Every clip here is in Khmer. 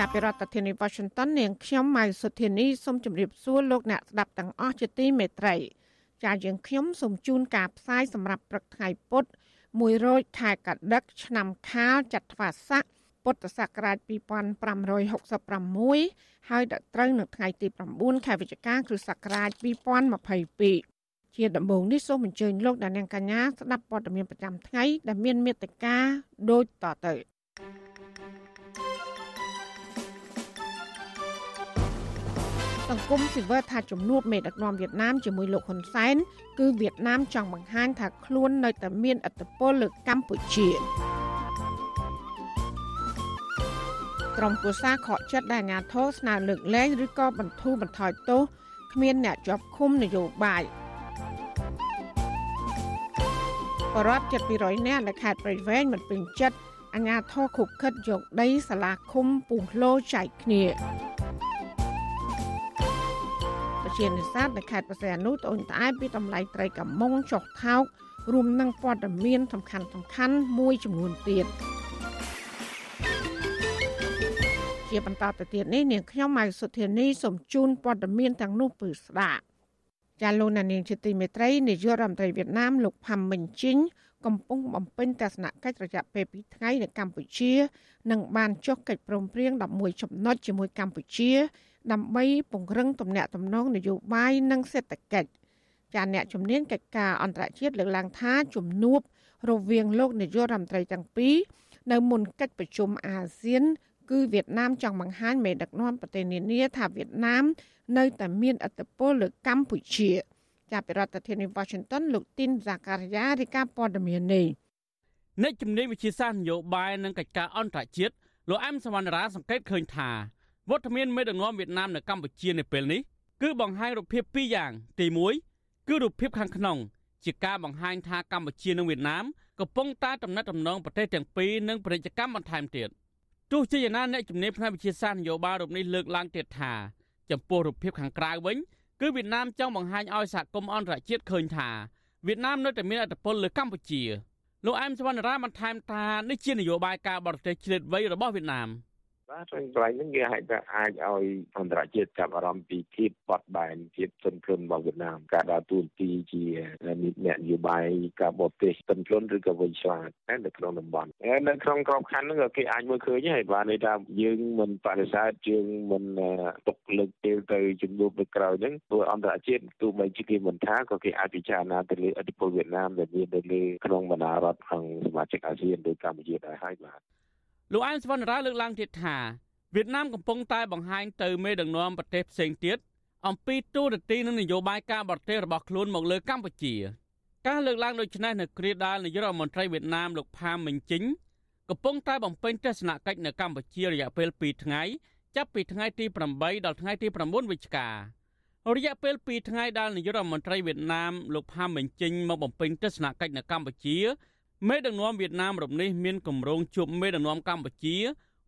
ចាប់ពីរដ្ឋធានី Washington នាងខ្ញុំម៉ៅសុធានីសូមជម្រាបសួរលោកអ្នកស្ដាប់ទាំងអស់ជាទីមេត្រី ចាយើងខ្ញុំសូមជូនការផ្សាយសម្រាប់ព្រឹកថ្ងៃពុធ1រោចខែកដិក ឆ្នាំខាលចត្វាស័កពុទ្ធសករាជ2566ហើយដល់ត្រូវនៅថ្ងៃទី9ខែវិច្ឆិកាគ្រិស្តសករាជ2022ជាដំបូងនេះសូមអញ្ជើញលោកអ្នកនាងកញ្ញាស្ដាប់ព័ត៌មានប្រចាំថ្ងៃដែលមានមេត្តាដូចតទៅ សង្គមស៊ីវិលថាជំនួបមេដឹកនាំវៀតណាមជាមួយលោកហ៊ុនសែនគឺវៀតណាមចង់បង្ហាញថាខ្លួននៅតែមានឥទ្ធិពលលើកម្ពុជាក្រុមគូសាខកចិត្តដែលអាញាធរស្នើលើកលែងឬក៏បន្ធូរបន្ថយទោសគ្មានអ្នកជាប់ឃុំនយោបាយបរដ្ឋជិត200នាក់នៅខេត្តព្រៃវែងមិនពេញចិត្តអាញាធរខុបខិតយកដីសាលាឃុំពុះលោចែកគ្នាប្រ ជានេសាទនៅខេត្តបរសៃអនុត្អូញត្អែពីតម្លៃត្រីកាមុងចុះថោករួមនឹងព័ត៌មានសំខាន់សំខាន់មួយចំនួនទៀតជាបន្តទៅទៀតនេះនាងខ្ញុំម៉ៅសុធានីសូមជូនព័ត៌មានទាំងនោះពឺស្ដាប់ចាលោកនាងជាទីមេត្រីនាយករដ្ឋមន្ត្រីវៀតណាមលោកផាំមិញជីងកំពុងបំពេញទស្សនកិច្ចរយៈពេល2ថ្ងៃនៅកម្ពុជា និងបានចុះកិច្ចព្រមព្រៀង11ចំណុចជាមួយកម្ពុជា ដើម្បីពង្រឹងទំនាក់ទំនងនយោបាយនិងសេដ្ឋកិច្ចចាអ្នកជំនាញកិច្ចការអន្តរជាតិលើកឡើងថាជំនួបរវាងលោកនាយករដ្ឋមន្ត្រីទាំងពីរនៅមុនកិច្ចប្រជុំអាស៊ាន គឺវៀតណាមចង់បង្ហាញមេដឹកនាំប្រទេសនានាថាវៀតណាម នៅតែមានឥទ្ធិពលលើកម្ពុជាចាប់ពីរដ្ឋធានី Washington លោកទីនហ្សាការីយ៉ារាយការណ៍ព័ត៌មាននេះអ្នកជំនាញវិជាសាស្ត្រនយោបាយនិងកិច្ចការអន្តរជាតិលោកអែមសវណ្ណរាសង្កេតឃើញថា វត្តមានមេដឹកនាំវៀតណាមនៅកម្ពុជានៅពេលនេះគឺបង្ហាញរូបភាពពីរយ៉ាង ទី1គឺរូបភាពខាងក្នុងជាការបង្ហាញថាកម្ពុជានិងវៀតណាមកំពុងតែតំណែងតំណងប្រទេសទាំងពីរនិងពាណិជ្ជកម្មបន្ថែមទៀតទោះជាយ៉ាងណាអ្នកជំនាញផ្នែកវិទ្យាសាស្ត្រនយោបាយរូបនេះលើកឡើងទៀតថាចំពោះរូបភាពខាងក្រៅវិញគឺវៀតណាមចង់បង្ហាញឲ្យសហគមន៍អន្តរជាតិឃើញថាវៀតណាមនៅតែមានឥទ្ធិពលលើកម្ពុជាលោកអែមសវណ្ណរាបានថែមថានេះជានយោបាយការបរទេសឆ្លៀតវៃរបស់វៀតណាម– បាទហើយកន្លែងហ្នឹងគេអាចថាអាចឲ្យអន្តរជាតិចាប់អារម្មណ៍ពីភាពបត់បែនភាពទន់ភ្លន់របស់វៀតណាមការដើរតួនាទីជាអ្នកនយោបាយការបរទេសទន់ភ្លន់ឬក៏វិញឆ្លាតនៅក្នុងតំបន់ហើយនៅក្នុងក្របខ័ណ្ឌហ្នឹងក៏គេអាចមើលឃើញហើយបាទន័យថាយើងមិនបដិសេធយើងមិនទុកលើកពេលទៅជំនួបនៅក្រៅហ្នឹងព្រោះអន្តរជាតិទោះបីជាគេមិនថាក៏គេអាចពិចារណាទៅលើអធិបតេយ្យវៀតណាមដែលមាននៅលើក្នុងបណ្ដារដ្ឋក្នុងសមាជិកអាស៊ានដូចកម្ពុជាដែរហើយបាទ លោកអែមសវណ្ណរាលើកឡើងទៀតថាវៀតណាមកំពុងតែបង្ហាញទៅមេដឹកនាំប្រទេសផ្សេងទៀតអំពីទូរទស្សន៍និងនយោបាយការបរទេសរបស់ខ្លួនមកលើកម្ពុជាការលើកឡើងដូចនេះនៅគ្រាដាលនាយករដ្ឋមន្ត្រីវៀតណាមលោកផាមមិញជីងកំពុងតែបំពេញទស្សនកិច្ចនៅកម្ពុជារយៈពេល2ថ្ងៃចាប់ពីថ្ងៃទី8ដល់ថ្ងៃទី9វិច្ឆិការយៈពេល2ថ្ងៃដែលនាយករដ្ឋមន្ត្រីវៀតណាមលោកផាមមិញជីងមកបំពេញទស្សនកិច្ចនៅកម្ពុជា មេដឹកនាំវៀតណាមរំនេះមានគម្រោងជួបមេដឹកនាំកម្ពុជា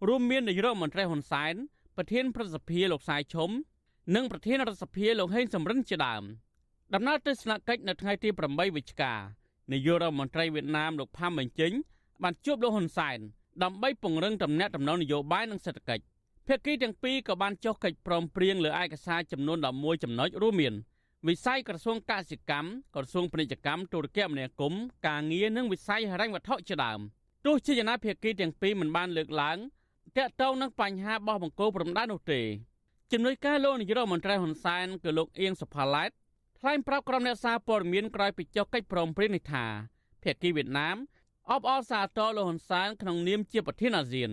រួមមាននាយរដ្ឋមន្ត្រីហ៊ុនសែនប្រធានប្រសិទ្ធិលោកសាយឈុំនិងប្រធានរដ្ឋសភាលោកហេងសំរិនជាដើមដំណើរទស្សនកិច្ចនៅថ្ងៃទី8វិច្ឆិកានាយករដ្ឋមន្ត្រីវៀតណាមលោកផាំបញ្ចេញបានជួបលោកហ៊ុនសែនដើម្បីពង្រឹងទំនាក់ទំនងនយោបាយនិងសេដ្ឋកិច្ចភាគីទាំងពីរក៏បានចុះកិច្ចព្រមព្រៀងលើឯកសារចំនួន11ចំណុចរួមមាន វិស័យក្រសួងកសិកម្មក្រសួងពាណិជ្ជកម្មទូរគមនាគមន៍ការងារនិងវិស័យហិរញ្ញវត្ថុជាដើមទោះជាយ៉ាងណាភាគីទាំងពីរមិនបានលើកឡើងតាក់ទងនឹងបញ្ហាបោះបង្គោលព្រំដែននោះទេជំនួយការលោកនាយរដ្ឋមន្ត្រីហ៊ុនសែនគឺលោកអៀងសុផាឡែតថ្លែងប្រាប់ក្រុមអ្នកសារព័ត៌មានក្រោយពីចុះកិច្ចព្រមព្រៀងនេះថាភាគីវៀតណាមអបអរសាទរលោកហ៊ុនសែនក្នុងនាមជាប្រធានអាស៊ាន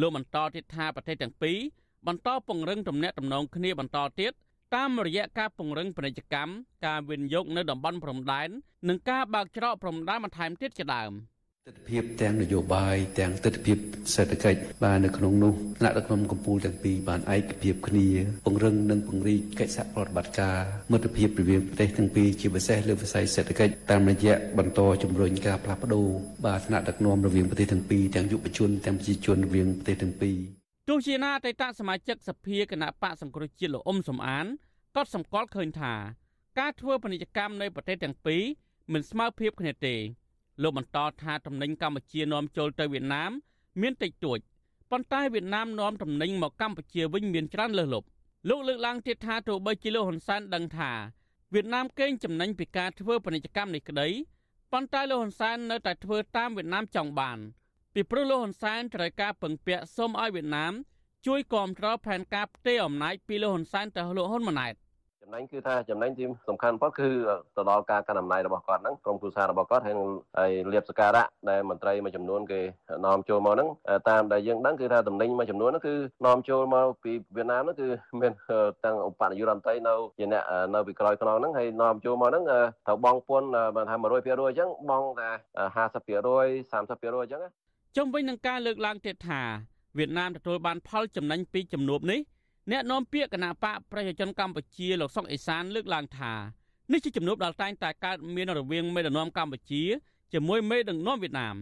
លោកបន្តទៀតថាប្រទេសទាំងពីរបន្តពង្រឹងទំនាក់ទំនងគ្នាបន្តទៀត តាមរយៈការពង្រឹងពាណិជ្ជកម្មការវិនិយោគនៅតំបន់ព្រំដែននិងការបើកច្រកព្រំដែនបន្ថែមទៀតជាដើមទស្សនវិជ្ជាទាំងនយោបាយទាំងទស្សនវិជ្ជាសេដ្ឋកិច្ចបាននៅក្នុងនោះថ្នាក់ដឹកនាំកម្ពុជាទាំងពីរបានឯកភាពគ្នាពង្រឹងនិងពង្រីកកិច្ចសហប្រតិបត្តិការមិត្តភាពរវាងប្រទេសទាំងពីរជាពិសេសលើវិស័យសេដ្ឋកិច្ចតាមរយៈបន្តជំរុញការផ្លាស់ប្ដូរបាទថ្នាក់ដឹកនាំរវាងប្រទេសទាំងពីរទាំងយុវជនទាំងប្រជាជនរវាងប្រទេសទាំងពីរ ទោះជាណាអតីតសមាជិកសភាគណៈបកសង្គ្រោះជាតិលោកអ៊ុំសំអានក៏សម្គាល់ឃើញថា ការធ្វើពាណិជ្ជកម្មនៃប្រទេសទាំងពីរមិនស្មើភាពគ្នាទេលោកបន្តថាទំនិញកម្ពុជានាំចូលទៅវៀតណាម មានតិចតួចប៉ុន្តែវៀតណាមនាំទំនិញមកកម្ពុជាវិញមានច្រើនលើសលប់លោកលើកឡើងទៀតថាទោះបីជាលោកហ៊ុនសែនដឹងថាវៀតណាមកេងចំណេញពីការធ្វើពាណិជ្ជកម្មនេះក្តីប៉ុន្តែលោកហ៊ុនសែននៅតែធ្វើតាមវៀតណាមចង់បាន ពីព្រោះលោកហ៊ុនសែនត្រូវការពឹងពាក់សូមឲ្យវៀតណាមជួយគ្រប់គ្រងផែនការផ្ទេរអំណាចពីលោកហ៊ុនសែនទៅលោកហ៊ុនម៉ាណែតចំណេញគឺថាចំណេញទីសំខាន់បំផុតគឺទៅដល់ការកាន់អំណាចរបស់គាត់ហ្នឹងក្រុមគ្រួសាររបស់គាត់ហើយហើយលៀបសការៈដែលមន្ត្រីមួយចំនួនគេនាំចូលមកហ្នឹងតាមដែលយើងដឹងគឺថាតំណែងមួយចំនួនហ្នឹងគឺនាំចូលមកពីវៀតណាមហ្នឹងគឺមានទាំងឧបនាយករដ្ឋមន្ត្រីនៅជាអ្នកនៅពីក្រោយខ្នងហ្នឹងហើយនាំចូលមកហ្នឹងត្រូវបងពន្ធបើថា100%អញ្ចឹងបងតែ50% 30%អញ្ចឹង ជុំវិញនឹងការលើកឡើងទៀតថាវៀតណាមទទួលបានផលចំណេញពីជំនួបនេះអ្នកនាំពាក្យគណៈបកប្រជាជនកម្ពុជាលោកសុកអេសានលើកឡើងថានេះជាជំនួបដែលតែងតែកើតមានរវាងមេដឹកនាំកម្ពុជាជាមួយមេដឹកនាំវៀតណាម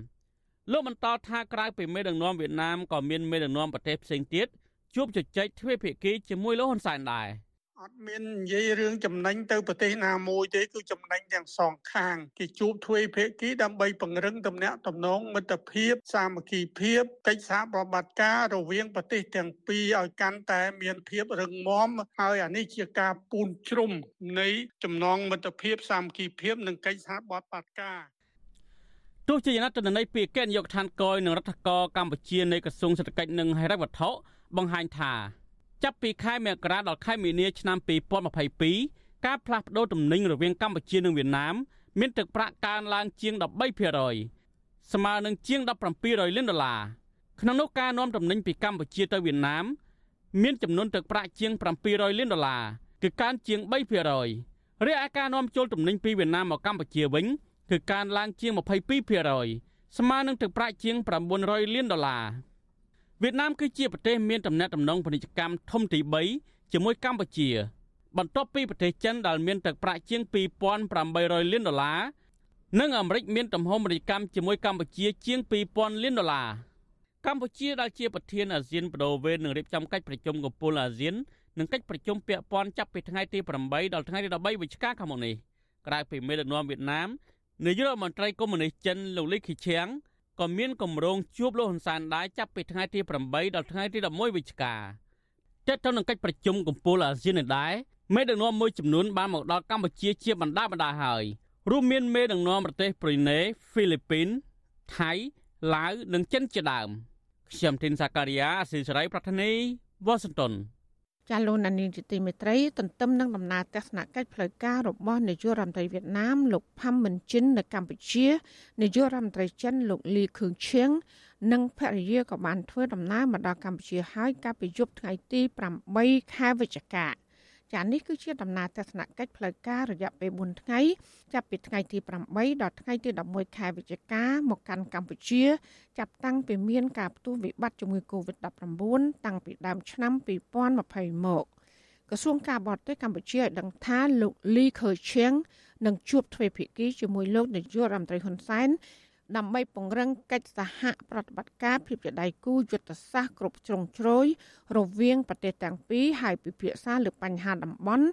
លោកបន្តថាក្រៅពីមេដឹកនាំវៀតណាមក៏មានមេដឹកនាំប្រទេសផ្សេងទៀតជួបជជែកទ្វេភាគីជាមួយលោកហ៊ុនសែនដែរ។ អត់មាននិយាយរឿងចំណេញទៅប្រទេសណាមួយទេគឺចំណេញទាំងសងខាងគេជួបទ្វេភាគីដើម្បីពង្រឹងទំនាក់ទំនងមិត្តភាពសាមគ្គីភាពកិច្ចសហប្រតិបត្តិការរវាងប្រទេសទាំងពីរឲ្យកាន់តែមានភាពរឹងមាំហើយអានេះជាការពូនជ្រុំនៃចំណងមិត្តភាពសាមគ្គីភាពនិងកិច្ចសហប្រតិបត្តិការទោះជាយ៉ាងណាទន័យពីកិច្ចនាយកដ្ឋានកយនឹងរដ្ឋកោកម្ពុជានៃក្រសួងសេដ្ឋកិច្ចនិងហិរញ្ញវត្ថុបង្ហាញថា ចាប់ពីខែមករាដល់ខែមីនាឆ្នាំ2022ការផ្លាស់ប្តូរទំនិញរវាងកម្ពុជានិងវៀតណាមមានទឹកប្រាក់កើនឡើងជាង13%ស្មើនឹងជាង1700លានដុល្លារក្នុងនោះការនាំទំនិញពីកម្ពុជាទៅវៀតណាមមានចំនួនទឹកប្រាក់ជាង700លានដុល្លារគឺកើនជាង3%រីឯការនាំចូលទំនិញពីវៀតណាមមកកម្ពុជាវិញគឺកើនឡើងជាង22%ស្មើនឹងទឹកប្រាក់ជាង900លានដុល្លារ វៀតណាមគឺជាប្រទេសមានទំនាក់ទំនងពាណិជ្ជកម្មធំទី3ជាមួយកម្ពុជា បន្ទាប់ពីប្រទេសចិនដែលមានទឹកប្រាក់ជាង2800លានដុល្លារនិងអាមេរិកមានទំហំពាណិជ្ជកម្មជាមួយកម្ពុជាជាង2000លានដុល្លារកម្ពុជាដែលជាប្រធានអាស៊ានបដូវវេននឹងរៀបចំកិច្ចប្រជុំកំពូលអាស៊ាននិងកិច្ចប្រជុំពាក់ព័ន្ធចាប់ពីថ្ងៃទី8ដល់ថ្ងៃទី13វិច្ឆិកាខាងមុខនេះក្រៅពីមេដឹកនាំវៀតណាមនាយករដ្ឋមន្ត្រីកុម្មុយនីសចិនលោកលីខីឈៀង ក៏មានកម្រងជួបលោកហ៊ុនសែនដែរចាប់ពីថ្ងៃទី8ដល់ថ្ងៃទី11វិច្ឆិកាទាក់ទងនឹងកិច្ចប្រជុំកំពូលអាស៊ាននេះដែរមេដឹកនាំមួយចំនួនបានមកដល់កម្ពុជាជាបណ្ដាបណ្ដាហើយរួមមានមេដឹកនាំប្រទេសប្រ៊ុយណេហ្វីលីពីនថៃឡាវនិងចិនជាដើមខ្ញុំធីនសាការីយ៉ាអស៊ីសេរីប្រធានីវ៉ាស៊ីនតោន ចាលោកណានីជាទីមេត្រីទន្ទឹមនឹងដំណើរទស្សនកិច្ចផ្លូវការរបស់នាយករដ្ឋមន្ត្រីវៀតណាមលោកផាំមិនជិននៅកម្ពុជានាយករដ្ឋមន្ត្រីចិនលោកលីខឿងឈៀងនិងភរិយាក៏បានធ្វើដំណើរមកដល់កម្ពុជាហើយកាលពីយប់ថ្ងៃទី8ខែវិច្ឆិកា ចានេះគឺជាដំណើរទស្សនកិច្ចផ្លូវការរយៈពេល4ថ្ងៃចាប់ពីថ្ងៃទី8ដល់ថ្ងៃទី11ខែវិច្ឆិកាមកកាន់កម្ពុជា ចាប់តាំងពីមានការផ្ទុះវិបត្តិជំងឺ Covid-19 តាំងពីដើមឆ្នាំ2020មកក្រសួងការបរទេសកម្ពុជាឲ្យដឹងថាលោកលីខឺឈៀងនឹងជួបទ្វេភាគីជាមួយលោកនាយករដ្ឋមន្ត្រីហ៊ុនសែន ដើម្បីពង្រឹងកិច្ចសហប្រតិបត្តិការភាពជាដៃគូយុទ្ធសាស្ត្រគ្រប់ជ្រុងជ្រោយរវាងប្រទេសទាំងពីរហើយពិភាក្សាលើបញ្ហាតំបន់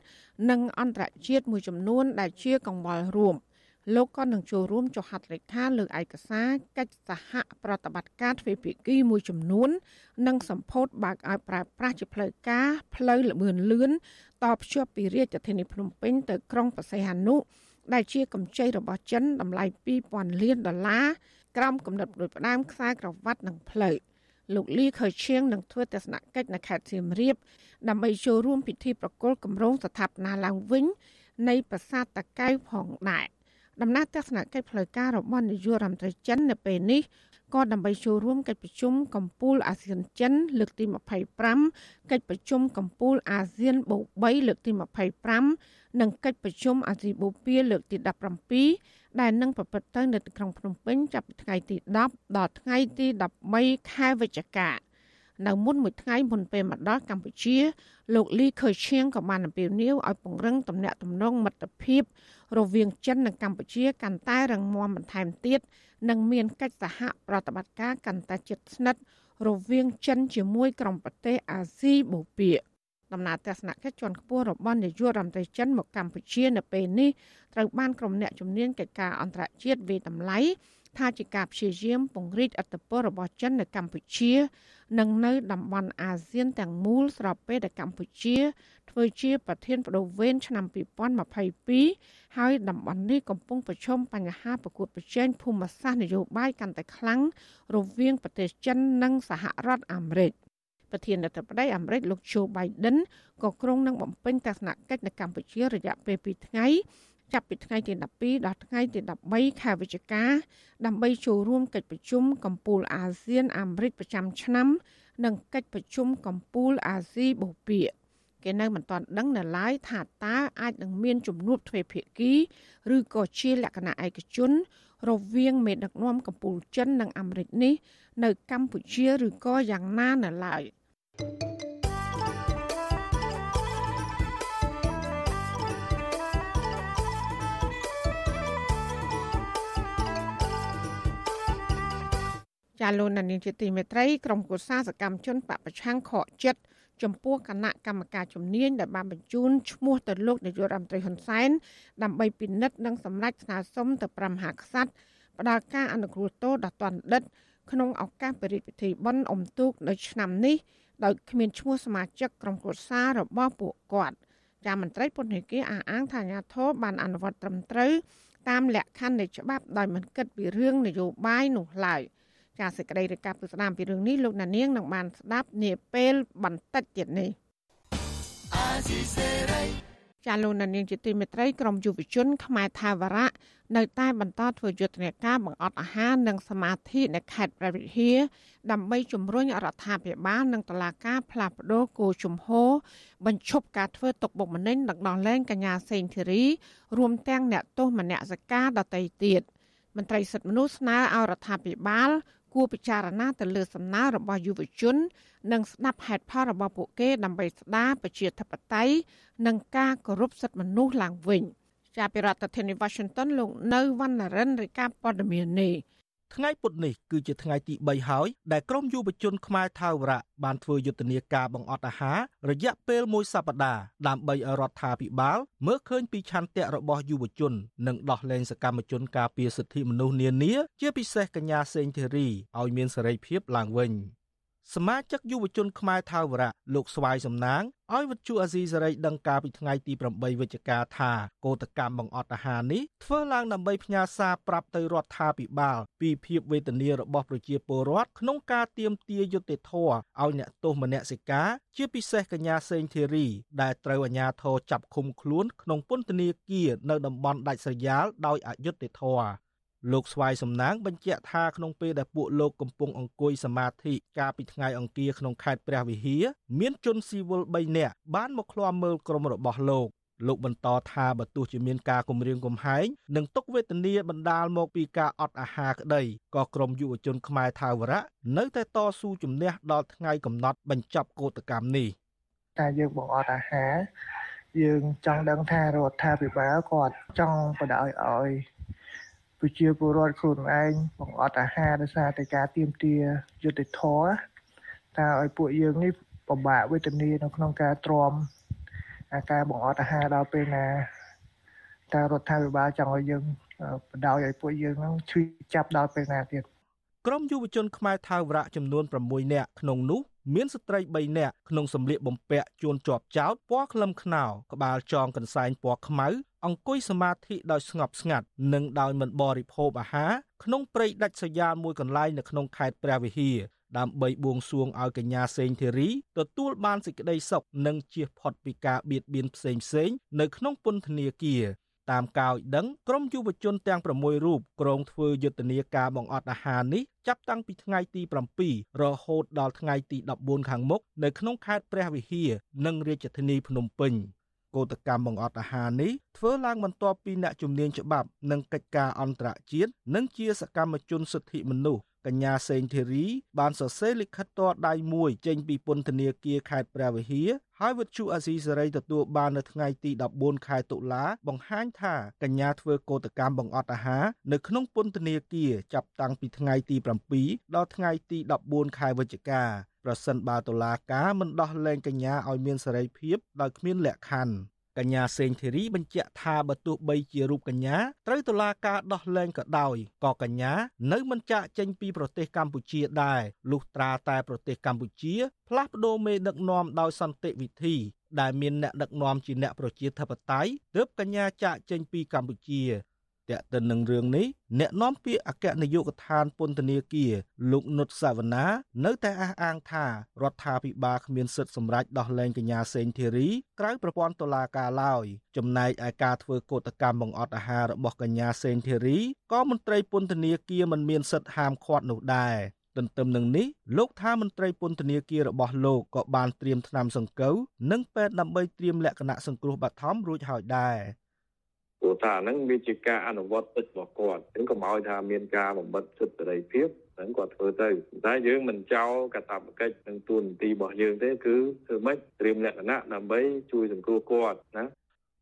និងអន្តរជាតិមួយចំនួនដែលជាកង្វល់រួមលោកក៏នឹងចូលរួមចុះហត្ថលេខាលើឯកសារកិច្ចសហប្រតិបត្តិការទ្វេភាគីមួយចំនួន និងសម្ពោធបើកឲ្យប្រើប្រាស់ជាផ្លូវការផ្លូវលឿនលឿនតភ្ជាប់ពីរាជធានីភ្នំពេញទៅក្រុងបរសៃហនុ ដែលជាកម្ចីរបស់ចិនតម្លៃ2000លានដុល្លារក្រោមកំណត់ដោយផ្ដាមខ្សែក្រវ៉ាត់និងផ្លូវលោកលីខើឈៀងនឹងធ្វើទស្សនកិច្ចនៅខេត្តសៀមរាបដើម្បីចូលរួមពិធីប្រគល់គម្រោងស្ថាបនាឡើងវិញនៃប្រាសាទតាកែវផងដែរដំណើរទស្សនកិច្ចផ្លូវការរបស់នាយករដ្ឋមន្ត្រីចិននៅពេលនេះ ក៏ដើម្បីចូលរួមកិច្ចប្រជុំកម្ពុជាអាស៊ានចិនលើកទី25កិច្ចប្រជុំកម្ពុជាអាស៊ានបូក3លើកទី25និងកិច្ចប្រជុំអាស៊ីបូព៌ាលើកទី17ដែលនឹងប្រព្រឹត្តទៅនៅក្រុងភ្នំពេញចាប់ពីថ្ងៃទី10ដល់ថ្ងៃទី13ខែវិច្ឆិកានៅមុនមួយថ្ងៃមុនពេលមកដល់កម្ពុជា លោកលីខឺឈៀងក៏បានអំពាវនាវឲ្យពង្រឹងទំនាក់ទំនងមិត្តភាព រវាងចិននិងកម្ពុជាកាន់តែរឹងមាំបន្ថែមទៀត និងមានកិច្ចសហប្រតិបត្តិការកាន់តែជិតស្និទ្ធរវាងចិនជាមួយក្រុមប្រទេសអាស៊ីបូព៌ាដំណើរទស្សនកិច្ចជាន់ខ្ពស់របស់នាយករដ្ឋមន្ត្រីចិនមកកម្ពុជានៅពេលនេះត្រូវបានក្រុមអ្នកជំនាញកិច្ចការអន្តរជាតិវិតម្លៃ ថាជាការព្យាយាមពង្រីកអធិបតេយ្យរបស់ចិននៅកម្ពុជា និងនៅតំបន់អាស៊ានទាំងមូលស្របពេលដែលកម្ពុជា ធ្វើជាប្រធានបដូវវេនឆ្នាំ2022ហើយតំបន់នេះកំពុងប្រឈមបញ្ហាប្រកួតប្រជែងភូមិសាស្ត្រនយោបាយកាន់តែខ្លាំងរវាងប្រទេសចិននិងសហរដ្ឋអាមេរិកប្រធានាធិបតីអាមេរិកលោក Joe Biden ក៏គ្រងនឹងបំពេញទស្សនកិច្ចនៅកម្ពុជារយៈពេល2ថ្ងៃ ចាប់ពីថ្ងៃទី12ដល់ថ្ងៃទី13ខែវិច្ឆិកាដើម្បីចូលរួមកិច្ចប្រជុំកម្ពុជាអាស៊ានអាមេរិកប្រចាំឆ្នាំ និងកិច្ចប្រជុំកម្ពុជាអាស៊ីបូព៌ាគេនៅមិនទាន់ដឹងនៅឡើយថាតើអាចនឹងមានជំនួបទ្វេភាគី ឬក៏ជាលក្ខណៈឯកជន រវាងមេដឹកនាំកម្ពុជាចិននិងអាមេរិកនេះ នៅកម្ពុជាឬក៏យ៉ាងណានៅឡើយ ចាលោកនានីជាទីមេត្រីក្រុមគូសាសកម្មជនបពប្រឆាំងខកចិត្តចំពោះគណៈកម្មការជំនាញដែលបានបញ្ជូនឈ្មោះទៅលោកនាយករដ្ឋមន្ត្រីហ៊ុនសែនដើម្បីពិនិត្យនិងសម្រេចស្នើសុំទៅប្រមហាក្សត្រផ្ដល់ការអនុគ្រោះទោសដល់ទណ្ឌិតក្នុងឱកាសពិពិធីបុណ្យអុំទូកនៅឆ្នាំនេះដោយគ្មានឈ្មោះសមាជិកក្រុមគ្រួសាររបស់ពួកគាត់ចាមន្ត្រីពន្ធនាគារអះអាងថាអាញាធរបានអនុវត្តត្រឹមត្រូវតាមលក្ខខណ្ឌនៃច្បាប់ដោយមិនគិតពីរឿងនយោបាយនោះឡើយ។ ចាសសេចក្តីរាយការណ៍ពីស្ដាមពីរឿងនេះលោកណានៀងនឹងបានស្ដាប់នាពេលបន្តិចទៀតនេះចាលោកណានៀងជាទីមេត្រីក្រមយុវជនខ្មែរថាវរៈនៅតែបន្តធ្វើយុទ្ធនាការបង្អត់អាហារនិងសមាធិនៅខេត្តព្រះវិហារដើម្បីជំរុញរដ្ឋាភិបាលនិងតុលាការផ្លាស់ប្តូរគោលជំហរបញ្ឈប់ការធ្វើទុកបុកម្នេញដឹកនាំលែងកញ្ញាសេងធីរីរួមទាំងអ្នកទោសមនសិការដទៃទៀតមន្ត្រីសិទ្ធិមនុស្សស្នើឲ្យរដ្ឋាភិបាល គួរពិចារណាទៅលើសំណើរបស់យុវជន និងស្ដាប់ហេតុផលរបស់ពួកគេដើម្បីស្ដារប្រជាធិបតេយ្យនិងការគោរពសិទ្ធិមនុស្សឡើងវិញ ជាប្រធានាធិបតី Washington លោកនៅវណ្ណរិនរាយការណ៍ព័ត៌មាននេះ ថ្ងៃពុធនេះគឺជាថ្ងៃទី3ហើយដែលក្រមយុវជនខ្មែរថាវរៈបានធ្វើយុទ្ធនាការបង្អត់អាហាររយៈពេលមួយសប្តាហ៍ដើម្បីឲ្យរដ្ឋាភិបាលមើលឃើញពីឆន្ទៈរបស់យុវជន និងដោះលែងសកម្មជនការពារសិទ្ធិមនុស្សនានាជាពិសេសកញ្ញាសេងធីរីឲ្យមានសេរីភាពឡើងវិញ។ សមាជិកយុវជនខ្មែរថាវរៈលោកស្វាយសំណាងឲ្យវិទ្យុអាស៊ីសេរីដឹងការពីថ្ងៃទី8វិច្ឆិកាថាកោតកម្មបង្អត់អាហារនេះធ្វើឡើងដើម្បីផ្ញើសារប្រាប់ទៅរដ្ឋាភិបាលពីភាពវេទនារបស់ប្រជាពលរដ្ឋក្នុងការទាមទារយុត្តិធម៌ឲ្យអ្នកទោសមនសិការជាពិសេសកញ្ញាសេងធីរី ដែលត្រូវអាជ្ញាធរចាប់ឃុំខ្លួនក្នុងពន្ធនាគារនៅតំបន់ដាច់ស្រយាលដោយអយុត្តិធម៌ លោកស្វាយសំណាងបញ្ជាក់ថាក្នុងពេលដែលពួកលោកកំពុងអង្គុយសមាធិកាលពីថ្ងៃអង្គារក្នុងខេត្តព្រះវិហារមានជនស៊ីវិល3នាក់បានមកឃ្លាំមើលក្រុមរបស់លោកលោកបន្តថាបើទោះជាមានការគំរាមកំហែងនិងទុកវេទនាបណ្ដាលមកពីការអត់អាហារក្តីក៏ក្រមយុវជនខ្មែរថាវរៈនៅតែតស៊ូជំនះដល់ថ្ងៃកំណត់បញ្ចប់កោតកម្មនេះតែយើងបង្អត់អាហារយើងចង់ដឹងថារដ្ឋាភិបាលគាត់ចង់បដ ாய் ឲ្យ ប្រជាពលរដ្ឋខ្លួនឯងបង្អត់អាហារដោយសារតែការទៀមទាយុទ្ធធរតើឲ្យពួកយើងនេះពិបាកវេទនានៅក្នុងការទ្រាំអាការបង្អត់អាហារដល់ពេលណាតើរដ្ឋាភិបាលចង់ឲ្យយើងបដ ாய் ឲ្យពួកយើងនឹងឈឺចាប់ដល់ពេលណាទៀតក្រមយុវជនខ្មែរថាវរៈចំនួន6នាក់ក្នុងនោះ មានស្ត្រី3នាក់ក្នុងសម្លៀកបំពាក់ជួនជាប់ចោតពណ៌ក្លឹមខ្នោក្បាលចងកន្សែងពណ៌ខ្មៅអង្គុយសមាធិដោយស្ងប់ស្ងាត់និងដោយមិនបរិភោគអាហារក្នុងព្រៃដាច់ស្រយាលមួយកន្លែងនៅក្នុងខេត្តព្រះវិហារដើម្បីបួងសួងឲ្យកញ្ញាសេងធីរីទទួលបានសេចក្តីសុខនិងជៀសផុតពីការបៀតបៀនផ្សេងៗនៅក្នុងពន្ធនាគារ តាមការឲ្យដឹងក្រមយុវជនទាំង6រូបក្រងធ្វើយុទ្ធនាការបង្អត់អាហារនេះចាប់តាំងពីថ្ងៃទី7រហូតដល់ថ្ងៃទី14ខាងមុខនៅក្នុងខេត្តព្រះវិហារនិងរាជធានីភ្នំពេញកោតកម្មបង្អត់អាហារនេះធ្វើឡើងបន្ទាប់ពីអ្នកជំនាញច្បាប់និងកិច្ចការអន្តរជាតិនិងជាសកម្មជនសិទ្ធិមនុស្ស កញ្ញាសេងធីរីបានសរសេរលិខិតតដៃមួយចេញពីពន្ធនាគារខេត្តព្រះវិហារហើយវិទ្យុអាស៊ីសេរីទទួលបាននៅថ្ងៃទី14ខែតុលាបង្ហាញថាកញ្ញាធ្វើកោតកម្មបង្អត់អាហារនៅក្នុងពន្ធនាគារចាប់តាំងពីថ្ងៃទី7ដល់ថ្ងៃទី14ខែវិច្ឆិកាប្រសិនបើតុលាការមិនដោះលែងកញ្ញាឲ្យមានសេរីភាពដោយគ្មានលក្ខខណ្ឌ កញ្ញាសេងធីរីបញ្ជាក់ថាបើទោះបីជារូបកញ្ញាត្រូវតុលាការដោះលែងក៏ដោយក៏កញ្ញានៅមិនចាកចេញពីប្រទេសកម្ពុជាដែរលុះត្រាតែប្រទេសកម្ពុជាផ្លាស់ប្ដូរមេដឹកនាំដោយសន្តិវិធីដែលមានអ្នកដឹកនាំជាអ្នកប្រជាធិបតេយ្យទើបកញ្ញាចាកចេញពីកម្ពុជា តកតិននឹងរឿងនេះអ្នកនាំពាក្យអគ្គនាយកដ្ឋានពន្ធនាគារលោកនុតសាវណ្ណានៅតែអះអាងថារដ្ឋាភិបាលគ្មានសិទ្ធិសម្រេចដោះលែងកញ្ញាសេងធីរីក្រៅប្រព័ន្ធតុលាការឡើយចំណែកឯការធ្វើកោតកម្មបង្អត់អាហាររបស់កញ្ញាសេងធីរីក៏មន្ត្រីពន្ធនាគារមិនមានសិទ្ធិហាមឃាត់នោះដែរទន្ទឹមនឹងនេះលោកថាមន្ត្រីពន្ធនាគាររបស់លោកក៏បានត្រៀមថ្នាំសង្កូវនិងពេទ្យដើម្បីត្រៀមលក្ខណៈសង្គ្រោះបឋមរួចហើយដែរ ព្រោះថាហ្នឹងវាជាការអនុវត្តសិទ្ធិរបស់គាត់អញ្ចឹងកុំឲ្យថាមានការបំបិទសិទ្ធិសេរីភាពហ្នឹងគាត់ធ្វើទៅតែយើងមិនចោលកាតព្វកិច្ចនិងទួនាទីរបស់យើងទេគឺធ្វើម៉េចត្រៀមលក្ខណៈដើម្បីជួយសង្គ្រោះគាត់ណា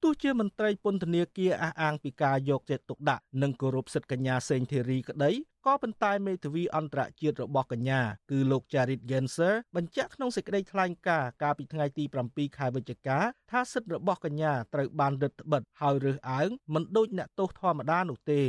ទោះជាមន្ត្រីពន្ធនាគារអះអាងពីការយកចិត្តទុកដាក់និងគោរពសិទ្ធិកញ្ញាសេងធីរីក្តី ក៏ប៉ុន្តែមេធាវីអន្តរជាតិរបស់កញ្ញាគឺលោក Charit Genser បញ្ជាក់ក្នុងសេចក្តីថ្លែងការណ៍កាលពីថ្ងៃទី7ខែវិច្ឆិកាថាសិទ្ធិរបស់កញ្ញាត្រូវបានរឹតបន្តឹងហើយរើសអើងមិនដូចអ្នកទោសធម្មតានោះទេ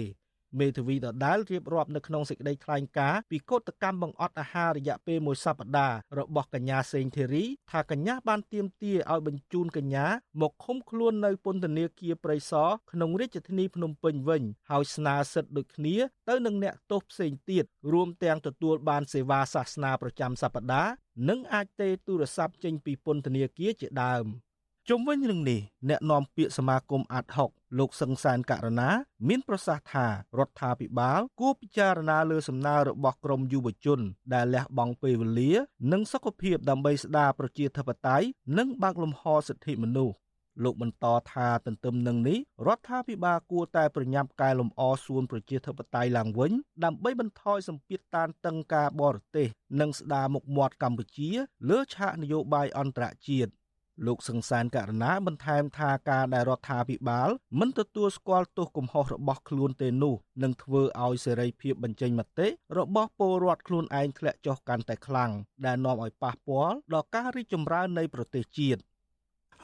មេធាវីដដាលរៀបរាប់នៅក្នុងសេចក្តីថ្លែងការណ៍ពីកោតកម្មបង្អត់អាហាររយៈពេលមួយសប្តាហ៍របស់កញ្ញាសេងធីរីថាកញ្ញាបានទាមទារឲ្យបញ្ជូនកញ្ញាមកឃុំខ្លួននៅពន្ធនាគារព្រៃសរក្នុងរាជធានីភ្នំពេញវិញហើយស្នើសិទ្ធិដូចគ្នាទៅនឹងអ្នកទោសផ្សេងទៀតរួមទាំងទទួលបានសេវាសាសនាប្រចាំសប្តាហ៍និងអាចទេទូរស័ព្ទចេញពីពន្ធនាគារជាដើម។ ជុំវិញរឿងនេះអ្នកនាំពាក្យសមាគមអាត់ហុកលោកសង្សានករណា មានប្រសាសន៍ថារដ្ឋាភិបាលគួរពិចារណាលើសំណើរបស់ក្រមយុវជន ដែលលះបង់ពេលវេលា និងសុខភាពដើម្បីស្ដារប្រជាធិបតេយ្យនិងបើកលំហសិទ្ធិមនុស្សលោកបន្តថាទន្ទឹមនឹងនេះរដ្ឋាភិបាលគួរតែប្រញាប់កែលម្អសួនប្រជាធិបតេយ្យឡើងវិញដើម្បីបន្ថយសម្ពាធតានតឹងការបរទេស និងស្ដារមុខមាត់កម្ពុជា លើឆាកនយោបាយអន្តរជាតិ លោកសង្សានករណាបន្ថែមថាការដែលរដ្ឋាភិបាលមិនទទួលស្គាល់ទោសកំហុសរបស់ខ្លួនទេនោះនឹងធ្វើឲ្យសេរីភាពបញ្ចេញមតិរបស់ពលរដ្ឋខ្លួនឯងធ្លាក់ចុះកាន់តែខ្លាំងដែលនាំឲ្យប៉ះពាល់ដល់ការរីកចម្រើននៃប្រទេសជាតិ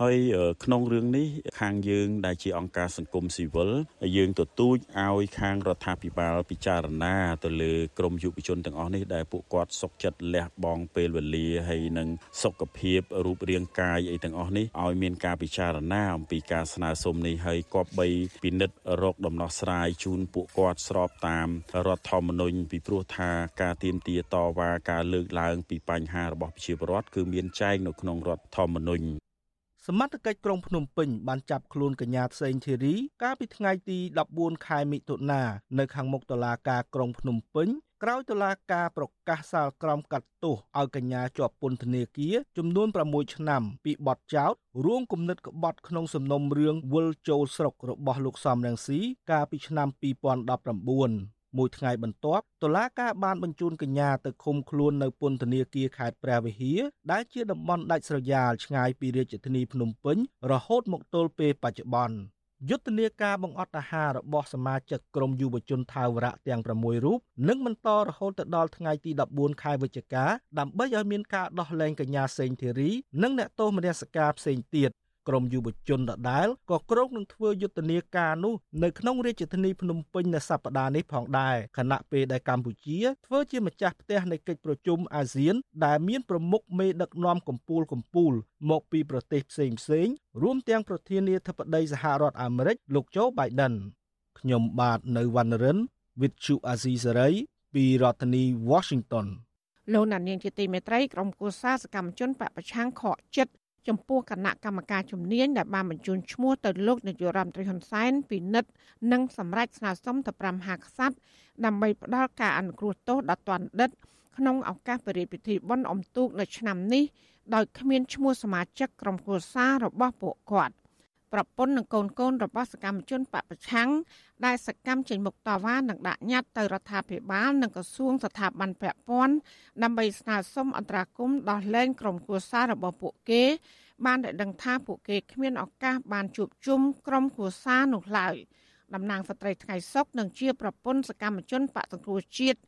ហើយក្នុងរឿងនេះខាងយើងដែលជាអង្គការសង្គមស៊ីវិលយើងទទូចឲ្យខាងរដ្ឋាភិបាលពិចារណាទៅលើក្រមយុវជនទាំងអស់នេះដែលពួកគាត់សុខចិត្តលះបង់ពេលវេលាហើយនិងសុខភាពរូបរាងកាយអីទាំងអស់នេះឲ្យមានការពិចារណាអំពីការស្នើសុំនេះហើយគប្បីពិនិត្យរកដំណោះស្រាយជូនពួកគាត់ស្របតាមរដ្ឋធម្មនុញ្ញពីព្រោះថាការទៀមទាតវ៉ាការលើកឡើងពីបញ្ហារបស់ប្រជាពលរដ្ឋគឺមានចែងនៅក្នុងរដ្ឋធម្មនុញ្ញ សមត្ថកិច្ចក្រុងភ្នំពេញបានចាប់ខ្លួនកញ្ញាផ្សេងធីរីកាលពីថ្ងៃទី14ខែមិថុនានៅខាងមុខតុលាការក្រុងភ្នំពេញក្រោយតុលាការប្រកាសសាលក្រមកាត់ទោសឲ្យកញ្ញាជាប់ពន្ធនាគារចំនួន6ឆ្នាំពីបទចោទរួមគំនិតក្បត់ក្នុងសំណុំរឿងវិលចូលស្រុករបស់លោកសំរងស៊ីកាលពីឆ្នាំ2019 មួយថ្ងៃបន្ទាប់តុលាការបានបញ្ជូនកញ្ញាទៅឃុំខ្លួននៅពន្ធនាគារខេត្តព្រះវិហារដែលជាតំបន់ដាច់ស្រយាលឆ្ងាយពីរាជធានីភ្នំពេញរហូតមកទល់ពេលបច្ចុប្បន្នយុទ្ធនាការបង្អត់អាហាររបស់សមាជិកក្រុមយុវជនថាវរៈទាំង6រូបនឹងបន្តរហូតទៅដល់ថ្ងៃទី14ខែវិច្ឆិកាដើម្បីឲ្យមានការដោះលែងកញ្ញាសេងធីរី និងអ្នកទោសមនសិការផ្សេងទៀត ក្រមយុវជនដដែលក៏គ្រោងនឹងធ្វើយុទ្ធនាការនោះនៅក្នុងរាជធានីភ្នំពេញនៅសប្តាហ៍នេះផងដែរខណៈពេលដែលកម្ពុជាធ្វើជាម្ចាស់ផ្ទះនៃកិច្ចប្រជុំអាស៊ាន ដែលមានប្រមុខមេដឹកនាំកម្ពុជាកម្ពុជាមកពីប្រទេសផ្សេងផ្សេងរួមទាំងប្រធានាធិបតីសហរដ្ឋអាមេរិកលោកโจ Biden ខ្ញុំបាទនៅវណ្ណរិន with Chu Azisari ពីរដ្ឋធានី Washington លោកណានៀងជាទីមេត្រីក្រុមគូសាសកម្មជនបពប្រឆាំងខកចិត្ត ចំពោះគណៈកម្មការជំនាញដែលបានបញ្ជូនឈ្មោះទៅលោកនាយករដ្ឋមន្ត្រីហ៊ុនសែនពិនិត្យនិងសម្រេចស្នើសុំទៅ5ហាក្សត្រដើម្បីផ្ដល់ការអនុគ្រោះទោសដល់ទណ្ឌិត ក្នុងឱកាសបរិយាពិធីបុណ្យអុំទូកនៅឆ្នាំនេះដោយគ្មានឈ្មោះសមាជិកក្រុមគ្រួសាររបស់ពួកគាត់ ប្រពន្ធនិងកូនកូនរបស់សកម្មជនបពប្រឆាំងដែលសកម្មចេញមុខតវ៉ានិងដាក់ញត្តិទៅរដ្ឋាភិបាលនិងក្រសួងស្ថាប័នពាក់ព័ន្ធដើម្បីស្នើសុំអន្តរាគមន៍ដោះលែងក្រុមគូសាររបស់ពួកគេ បានដែលដឹងថាពួកគេគ្មានឱកាសបានជួបជុំក្រុមគូសារនោះឡើយតំណាងស្ត្រីថ្ងៃសុកនិងជាប្រពន្ធសកម្មជនបកសង្គ្រោះជាតិ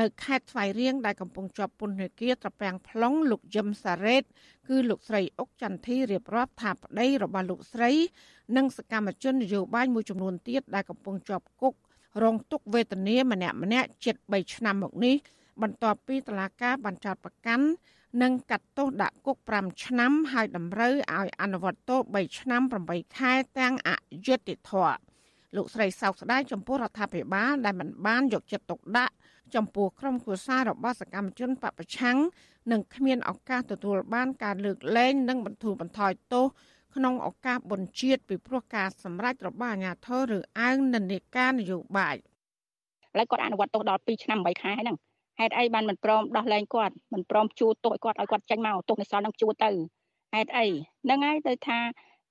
នៅខេត្តស្វាយរៀងដែលកំពុងជាប់ពន្ធនាគារត្រពាំង plong លោកយឹមសារ៉េត គឺលោកស្រីអុកចន្ទធីរៀបរាប់ថាប្តីរបស់លោកស្រី និងសកម្មជននយោបាយមួយចំនួនទៀតដែលកំពុងជាប់គុករងទុក្ខវេទនាម្នាក់ម្នាក់ជិត3ឆ្នាំមកនេះបន្ទាប់ពីតឡាការបានចោទប្រកាន់និងកាត់ទោសដាក់គុក5ឆ្នាំហើយតម្រូវឲ្យអនុវត្តទោស3ឆ្នាំ8ខែទាំងអយុត្តិធម៌លោកស្រីសោកស្ដាយចំពោះរដ្ឋាភិបាលដែលមិនបានយកចិត្តទុកដាក់ ចំពោះក្រុមគ្រួសាររបស់សកម្មជនបពប្រឆាំងនិងគ្មានឱកាសទទួលបានការលើកលែងនិងបន្ធូរបន្ថយទោសក្នុងឱកាសបុណ្យជាតិពីព្រោះការសម្រេចរបស់អាជ្ញាធរឬអើងនិន្នាការនយោបាយឥឡូវគាត់អនុវត្តទោសដល់2ឆ្នាំ8ខែហ្នឹងហេតុអីបានមិនព្រមដោះលែងគាត់មិនព្រមជួទោសឲ្យគាត់ឲ្យគាត់ចេញមកទោសនេះសល់នឹងជួទៅហេតុអីហ្នឹងហើយទៅថា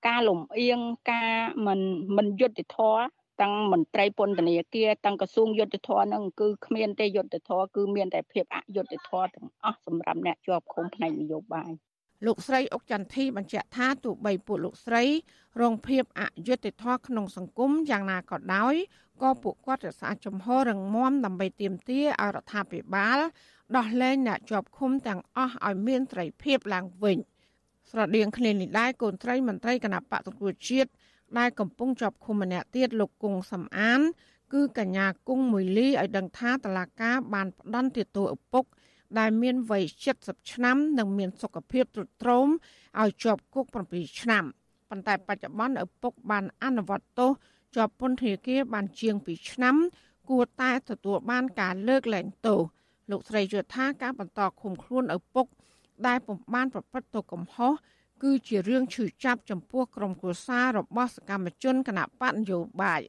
ការលំអៀងការមិនមិនយុត្តិធម៌ ទាំងមន្ត្រីពន្ធនាគារទាំងក្រសួងយុទ្ធភ័ពនឹងគឺគ្មានទេយុទ្ធភ័ពគឺមានតែភាពអយុត្តិធម៌ទាំងអស់សម្រាប់អ្នកជាប់ឃុំផ្នែកនយោបាយលោកស្រីអុកចន្ទធីបញ្ជាក់ថាទោះបីពួកលោកស្រីរងភាពអយុត្តិធម៌ក្នុងសង្គមយ៉ាងណាក៏ដោយក៏ពួកគាត់រក្សាជំហររឹងមាំដើម្បីទាមទារឲ្យរដ្ឋាភិបាលដោះលែងអ្នកជាប់ឃុំទាំងអស់ឲ្យមានត្រីភាពឡើងវិញស្រដៀងគ្នានេះដែរកូនត្រីមន្ត្រីគណៈបកសង្គ្រោះជាតិ ដែលកំពុងជាប់ឃុំម្នាក់ទៀតលោកគង់សំអាន គឺកញ្ញាគង់មួយលីឲ្យដឹងថាតឡាកាបានផ្ដន់ទោសឪពុក ដែលមានវ័យ70ឆ្នាំ និងមានសុខភាពទ្រុឌទ្រោមឲ្យជាប់គុក7ឆ្នាំប៉ុន្តែបច្ចុប្បន្នឪពុកបានអនុវត្តទោសជាប់ពន្ធនាគារបានជាង2ឆ្នាំ គួរតែទទួលបានការលើកលែងទោសលោកស្រីយល់ថាការបន្តឃុំខ្លួនឪពុកដែលពុំបានប្រព្រឹត្តទោសកំហុស គឺជារឿងឈឺចាប់ចំពោះក្រុមគ្រួសាររបស់សកម្មជនគណៈបកនយោបាយ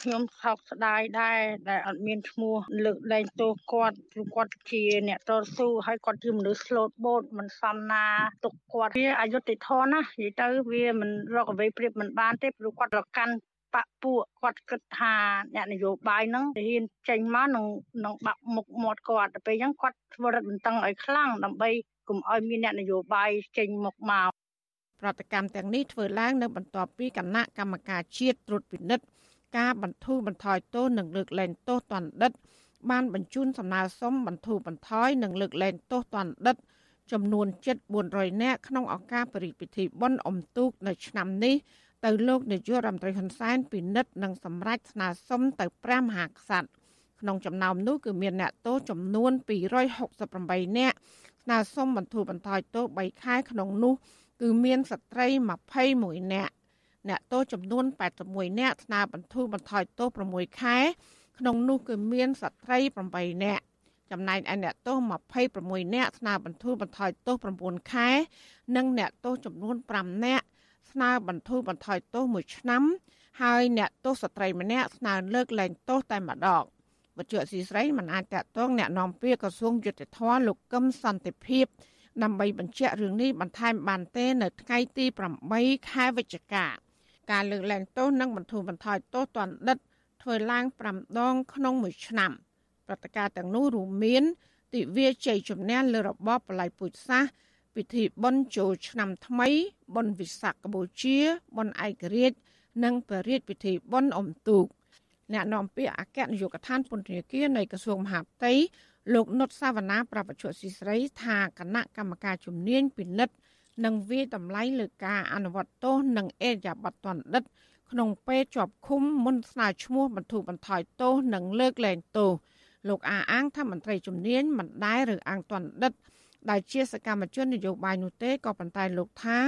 ខ្ញុំសោកស្ដាយដែរដែលអត់មានឈ្មោះលើកលែងទោសគាត់ព្រោះគាត់ជាអ្នកតស៊ូហើយគាត់ជាមនុស្សស្លូតបូតមិនសមណាទុកគាត់វាអយុត្តិធម៌ណានិយាយទៅវាមិនរកអ្វីប្រៀបមិនបានទេព្រោះគាត់រកាន់បពពួកគាត់គិតថាអ្នកនយោបាយហ្នឹងហ៊ានចេញមកនឹងនឹងបាក់មុខមាត់គាត់ទៅពេលអញ្ចឹងគាត់ធ្វើរឹតបន្តឹងឲ្យខ្លាំងដើម្បី កុំឲ្យមានអ្នកនយោបាយចេញមុខមកប្រតិកម្មទាំងនេះធ្វើឡើងនៅបន្ទាប់ពីគណៈកម្មការជាតិត្រួតពិនិត្យការបន្ធូរបន្ថយទោសនិងលើកលែងទោសទណ្ឌិត បានបញ្ជូនសំណើសុំបន្ធូរបន្ថយនិងលើកលែងទោសទណ្ឌិត ចំនួនជិត400នាក់ក្នុងឱកាសបរិយាពិធីបុណ្យអុំទូកនៅឆ្នាំនេះទៅលោកនាយករដ្ឋមន្ត្រីហ៊ុនសែនពិនិត្យនិងសម្រេចស្នើសុំទៅព្រះមហាក្សត្រក្នុងចំណោមនោះគឺមានអ្នកទោសចំនួន268នាក់ ស្នើសុំបន្ធូរបន្ថយទោស3ខែក្នុងនោះ គឺមានស្ត្រី21នាក់អ្នកទោសចំនួន81នាក់ស្នើបន្ធូរបន្ថយទោស6ខែ ក្នុងនោះគឺមានស្ត្រី8នាក់ចំណែកឯអ្នកទោស26នាក់ស្នើបន្ធូរបន្ថយទោស9ខែ និងអ្នកទោសចំនួន5នាក់ស្នើបន្ធូរបន្ថយទោស1ឆ្នាំ ហើយអ្នកទោសស្ត្រីម្នាក់ស្នើលើកលែងទោសតែម្ដង វត្ថុស៊ីស្រីមិនអាចតតងអ្នកនាំពាក្យក្រសួងយុតិធធលោកកឹមសន្តិភាពដើម្បីបញ្ជាក់រឿងនេះបន្ថែមបានទេ នៅថ្ងៃទី8ខែវិច្ឆិកាការលើកលែងទោសនិងបន្ធូរបន្ថយទោសទណ្ឌិតធ្វើឡើង5ដងក្នុងមួយឆ្នាំព្រឹត្តិការណ៍ទាំងនោះរួមមានទិវាជ័យជំនះលើរបបបល័យពូជសាសន៍ពិធីបុណ្យចូលឆ្នាំថ្មីបុណ្យវិសាខបូជាបុណ្យឯករាជ្យនិងព្រះរាជពិធីបុណ្យអុំទូក អ្នកនាំពាក្យអគ្គនាយកដ្ឋានពន្ធនាគារនៃក្រសួងមហាផ្ទៃលោកនុតសាវណ្ណាប្រពន្ធស៊ីស្រីថាគណៈកម្មការជំនាញពិនិត្យនិងវាតម្លៃលើការអនុវត្តទោសនិងអេរយាប័តទណ្ឌិត ក្នុងពេលជាប់ឃុំមុនស្នើឈ្មោះបន្ធូរបន្ថយទោសនិងលើកលែងទោសលោកអាអាងថាមន្ត្រីជំនាញមិនដែរឬអាងទណ្ឌិត ដែលជាសកម្មជននយោបាយនោះទេក៏ប៉ុន្តែលោកថា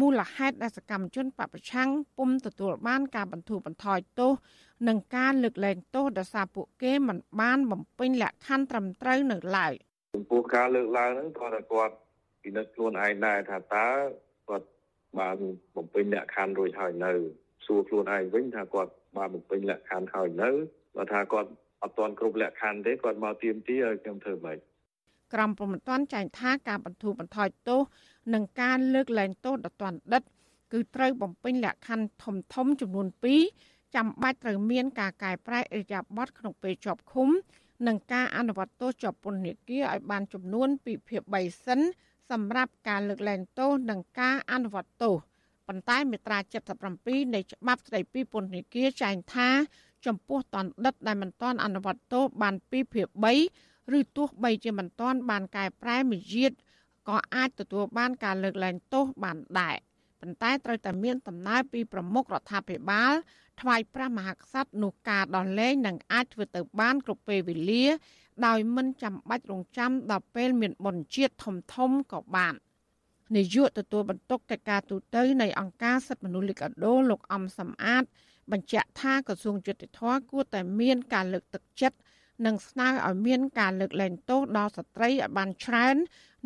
មូលហេតុដែលសកម្មជនបពប្រឆាំងពុំទទួលបានការបន្ធូរបន្ថយទោសនិងការលើកលែងទោសដោយសារពួកគេមិនបានបំពេញលក្ខខណ្ឌត្រឹមត្រូវនៅឡើយចំពោះការលើកឡើងហ្នឹងក៏តែគាត់ពិនិត្យខ្លួនឯងដែរថាតើគាត់បានបំពេញលក្ខខណ្ឌរួចហើយនៅសួរខ្លួនឯងវិញថាគាត់បានបំពេញលក្ខខណ្ឌហើយនៅបើថាគាត់អត់ទាន់គ្រប់លក្ខខណ្ឌទេគាត់មកទៀមទីឲ្យខ្ញុំធ្វើម៉េច ក្រមព្រំមិនទាន់ចែងថាការបន្ធូរបន្ថយទោសនិងការលើកលែងទោសដល់ទាន់ដិត គឺត្រូវបំពេញលក្ខខណ្ឌធំធំចំនួន2ចាំបាច់ត្រូវមានការកែប្រែអរិយាប័ត្រក្នុងពេលជាប់ឃុំ និងការអនុវត្តទោសជាប់ពន្ធនាគារឲ្យបានចំនួនពីភាគ3សិនសម្រាប់ការលើកលែងទោសនិងការអនុវត្តទោសប៉ុន្តែមាត្រា77នៃច្បាប់ស្តីពីពន្ធនាគារចែងថា ចំពោះតនដិតដែលមិនទាន់អនុវត្តទោសបានពីភាគ3 ឬទោះបីជាមិនទាន់បានកែប្រែមាយាទក៏អាចទទួលបានការលើកលែងទោសបានដែរប៉ុន្តែត្រូវតែមានដំណើរពីប្រមុខរដ្ឋាភិបាលថ្វាយព្រះមហាក្សត្រនោះការដោះលែងនឹងអាចធ្វើទៅបានគ្រប់ពេលវេលា ដោយមិនចាំបាច់រងចាំដល់ពេលមានបុណ្យជាតិធំធំក៏បាននាយកទទួលបន្ទុកកិច្ចការទូតនៃអង្គការសិទ្ធិមនុស្សលីកាដូលោកអំសំអាត បញ្ជាក់ថាក្រសួងយុតិធម៌គួរតែមានការលើកទឹកចិត្ត និងស្នើឲ្យមានការលើកលែងទោសដល់ស្ត្រីឲ្យបានច្រើន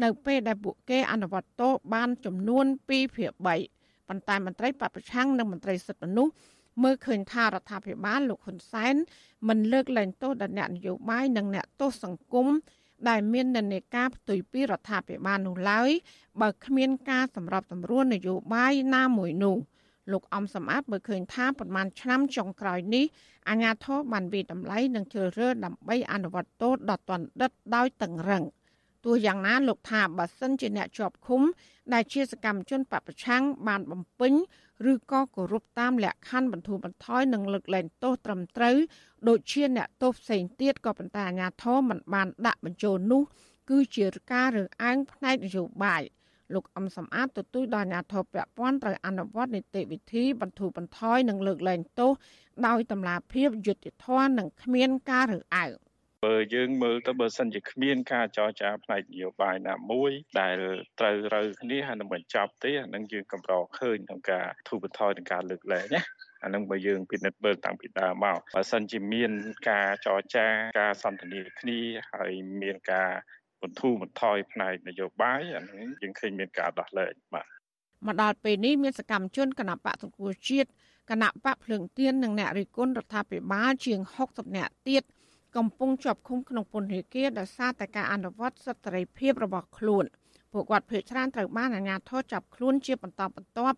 នៅពេលដែលពួកគេអនុវត្តទោសបានចំនួន2ភាគ3ប៉ុន្តែមន្ត្រីបពប្រឆាំងនិងមន្ត្រីសិទ្ធិមនុស្សមើលឃើញថារដ្ឋាភិបាលលោកហ៊ុនសែនមិនលើកលែងទោសដល់អ្នកនយោបាយនិងអ្នកទោសសង្គមដែលមាននិន្នាការផ្ទុយពីរដ្ឋាភិបាលនោះឡើយបើគ្មានការសម្របសម្រួលនយោបាយណាមួយនោះ លោកអំសំអាតមើលឃើញថាប្រមាណឆ្នាំចុងក្រោយនេះអាញាធរបានវិតម្លៃនិងជ្រើសរើសដើម្បីអនុវត្តទោសដល់ទណ្ឌិតដោយតឹងរឹងទោះយ៉ាងណាលោកថាបើសិនជាអ្នកជាប់ឃុំ ដែលជាសកម្មជនបពប្រឆាំងបានបំពេញឬក៏គោរពតាមលក្ខខណ្ឌបន្ធូរបន្ថយនិងលើកលែងទោសត្រឹមត្រូវដូចជាអ្នកទោសផ្សេងទៀតក៏ប៉ុន្តែអាជ្ញាធរមិនបានដាក់បញ្ចូលនោះ គឺជាការរើសអើងផ្នែកនយោបាយ លោកអំសំអាតទទូចដល់អាជ្ញាធរពាក់ព័ន្ធត្រូវអនុវត្តនីតិវិធីបន្ធូរបន្ថយនិងលើកលែងទោសដោយតម្លាភាពយុត្តិធម៌និងគ្មានការរើសអើងបើយើងមើលទៅបើសិនជាគ្មានការចរចាផ្នែកនយោបាយណាមួយ ដែលត្រូវរើគ្នាហើយនឹងបញ្ចប់ទេអានឹងយើងកម្រឃើញក្នុងការធូរបន្ថយនឹងការលើកលែងណាអានឹងបើយើងពិនិត្យមើលតាំងពីដើមមកបើសិនជាមានការចរចាការសន្ទនាគ្នាហើយមានការ បន្ធូរបន្ថយផ្នែកនយោបាយអានឹងយើងឃើញមានការដោះលែងបាទមកដល់ពេលនេះមានសកម្មជនគណៈបកសង្គ្រោះជាតិគណៈបកភ្លើងទៀននិងអ្នករិះគន់រដ្ឋាភិបាលជាង60នាក់ទៀតកំពុងជាប់ឃុំក្នុងពន្ធនាគារដោយសារតែការអនុវត្តសិទ្ធិសេរីភាពរបស់ខ្លួនពួកគាត់ភ័យច្រើនត្រូវបានអាជ្ញាធរចាប់ខ្លួនជាបន្តបន្ទាប់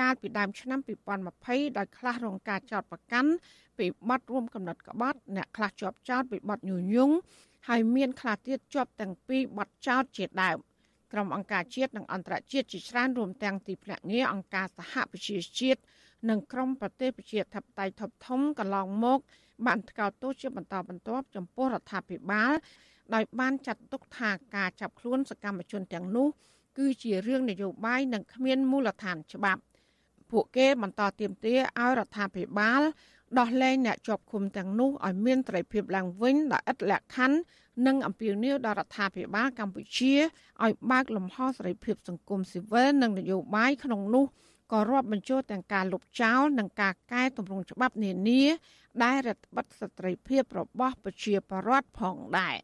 កាលពីដើមឆ្នាំ2020ដោយខ្លះរងការចោទប្រកាន់ពីបទរួមកំណត់ក្បត់អ្នកខ្លះជាប់ចោទពីបទញុះញង់ ហើយមានខ្លះទៀតជាប់ទាំងពីរបទចោទជាដើមក្រុមអង្គការជាតិនិងអន្តរជាតិជាច្រើនរួមទាំងទីភ្នាក់ងារអង្គការសហប្រជាជាតិនិងក្រុមប្រទេសប្រជាធិបតេយ្យធំធំកន្លងមក បានថ្កោលទោសជាបន្តបន្ទាប់ចំពោះរដ្ឋាភិបាលដោយបានចាត់ទុកថាការចាប់ខ្លួនសកម្មជនទាំងនោះ គឺជារឿងនយោបាយនិងគ្មានមូលដ្ឋានច្បាប់ ពួកគេបន្តទាមទារឲ្យរដ្ឋាភិបាល ដោះលែងអ្នកជាប់ឃុំទាំងនោះឲ្យមានត្រីភាពឡើងវិញដោយឥតលក្ខខណ្ឌនិងអំពាវនាវដល់រដ្ឋាភិបាលកម្ពុជាឲ្យបើកលំហសេរីភាពសង្គមស៊ីវិលនិងនយោបាយក្នុងនោះក៏រាប់បញ្ចូលទាំងការលុបចោលនិងការកែតម្រង់ច្បាប់នានាដែលរដ្ឋបិទស្ត្រីភាពរបស់ប្រជាពលរដ្ឋផងដែរ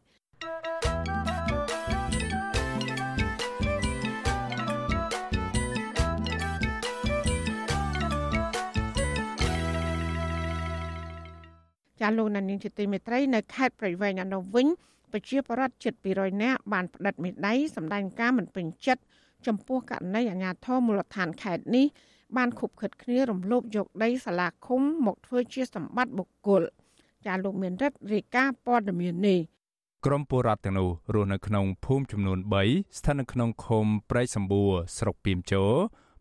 ចាលោកនានីជាទីមេត្រីនៅខេត្តប្រៃវែងអនុវិញប្រជាពលរដ្ឋជិត200នាក់បានផ្តិតមេដៃសម្ដែងការមិនពេញចិត្តចំពោះករណីអាញាធរមូលដ្ឋានខេត្តនេះបានខុបខិតគ្នារំលោភយកដីសាលាឃុំមកធ្វើជាសម្បត្តិបុគ្គលចាលោកមានរិទ្ធរាយការណ៍ព័ត៌មាននេះក្រមពលរដ្ឋទាំងនោះរស់នៅក្នុងភូមិចំនួន3ស្ថិតនៅក្នុងឃុំព្រៃសម្បួរស្រុកពីមជោ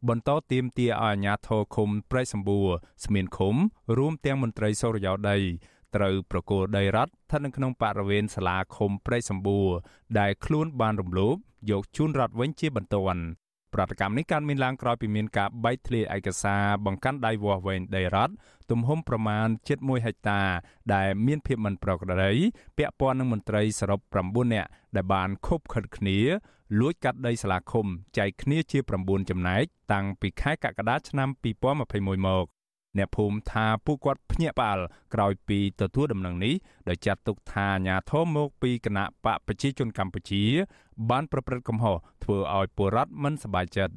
បន្តទៀមទាឲ្យអាជ្ញាធរឃុំព្រៃសម្បួរស្មានឃុំ រួមទាំងមន្ត្រីសុរិយោដីត្រូវប្រគល់ដីរដ្ឋស្ថិតនៅក្នុងបរិវេណសាលាឃុំព្រៃសម្បួរដែលខ្លួនបានរំលោភយកជូនរដ្ឋវិញជាបន្ទាន់ប្រតិកម្មនេះកើតមានឡើងក្រោយពីមានការបែកធ្លាយឯកសារបង្កាន់ដៃវាស់វែងដីរដ្ឋទំហំប្រមាណ7.1ហិកតា ដែលមានភាពមិនប្រក្រតីពាក់ព័ន្ធនឹងមន្ត្រីសរុប9នាក់ដែលបានខົບខិតគ្នា លួចកាត់ដីសាលាឃុំចែកគ្នាជា9ចំណែកតាំងពីខែកក្កដាឆ្នាំ2021មកអ្នកភូមិថាពួកគាត់ភ្ញាក់ផ្អើលក្រោយពីទទួលដំណឹងនេះដោយចាត់ទុកថាអាញាធមមកពីគណៈបកប្រជាជនកម្ពុជា បានប្រព្រឹត្តកំហុសធ្វើឲ្យពលរដ្ឋមិនសប្បាយចិត្ត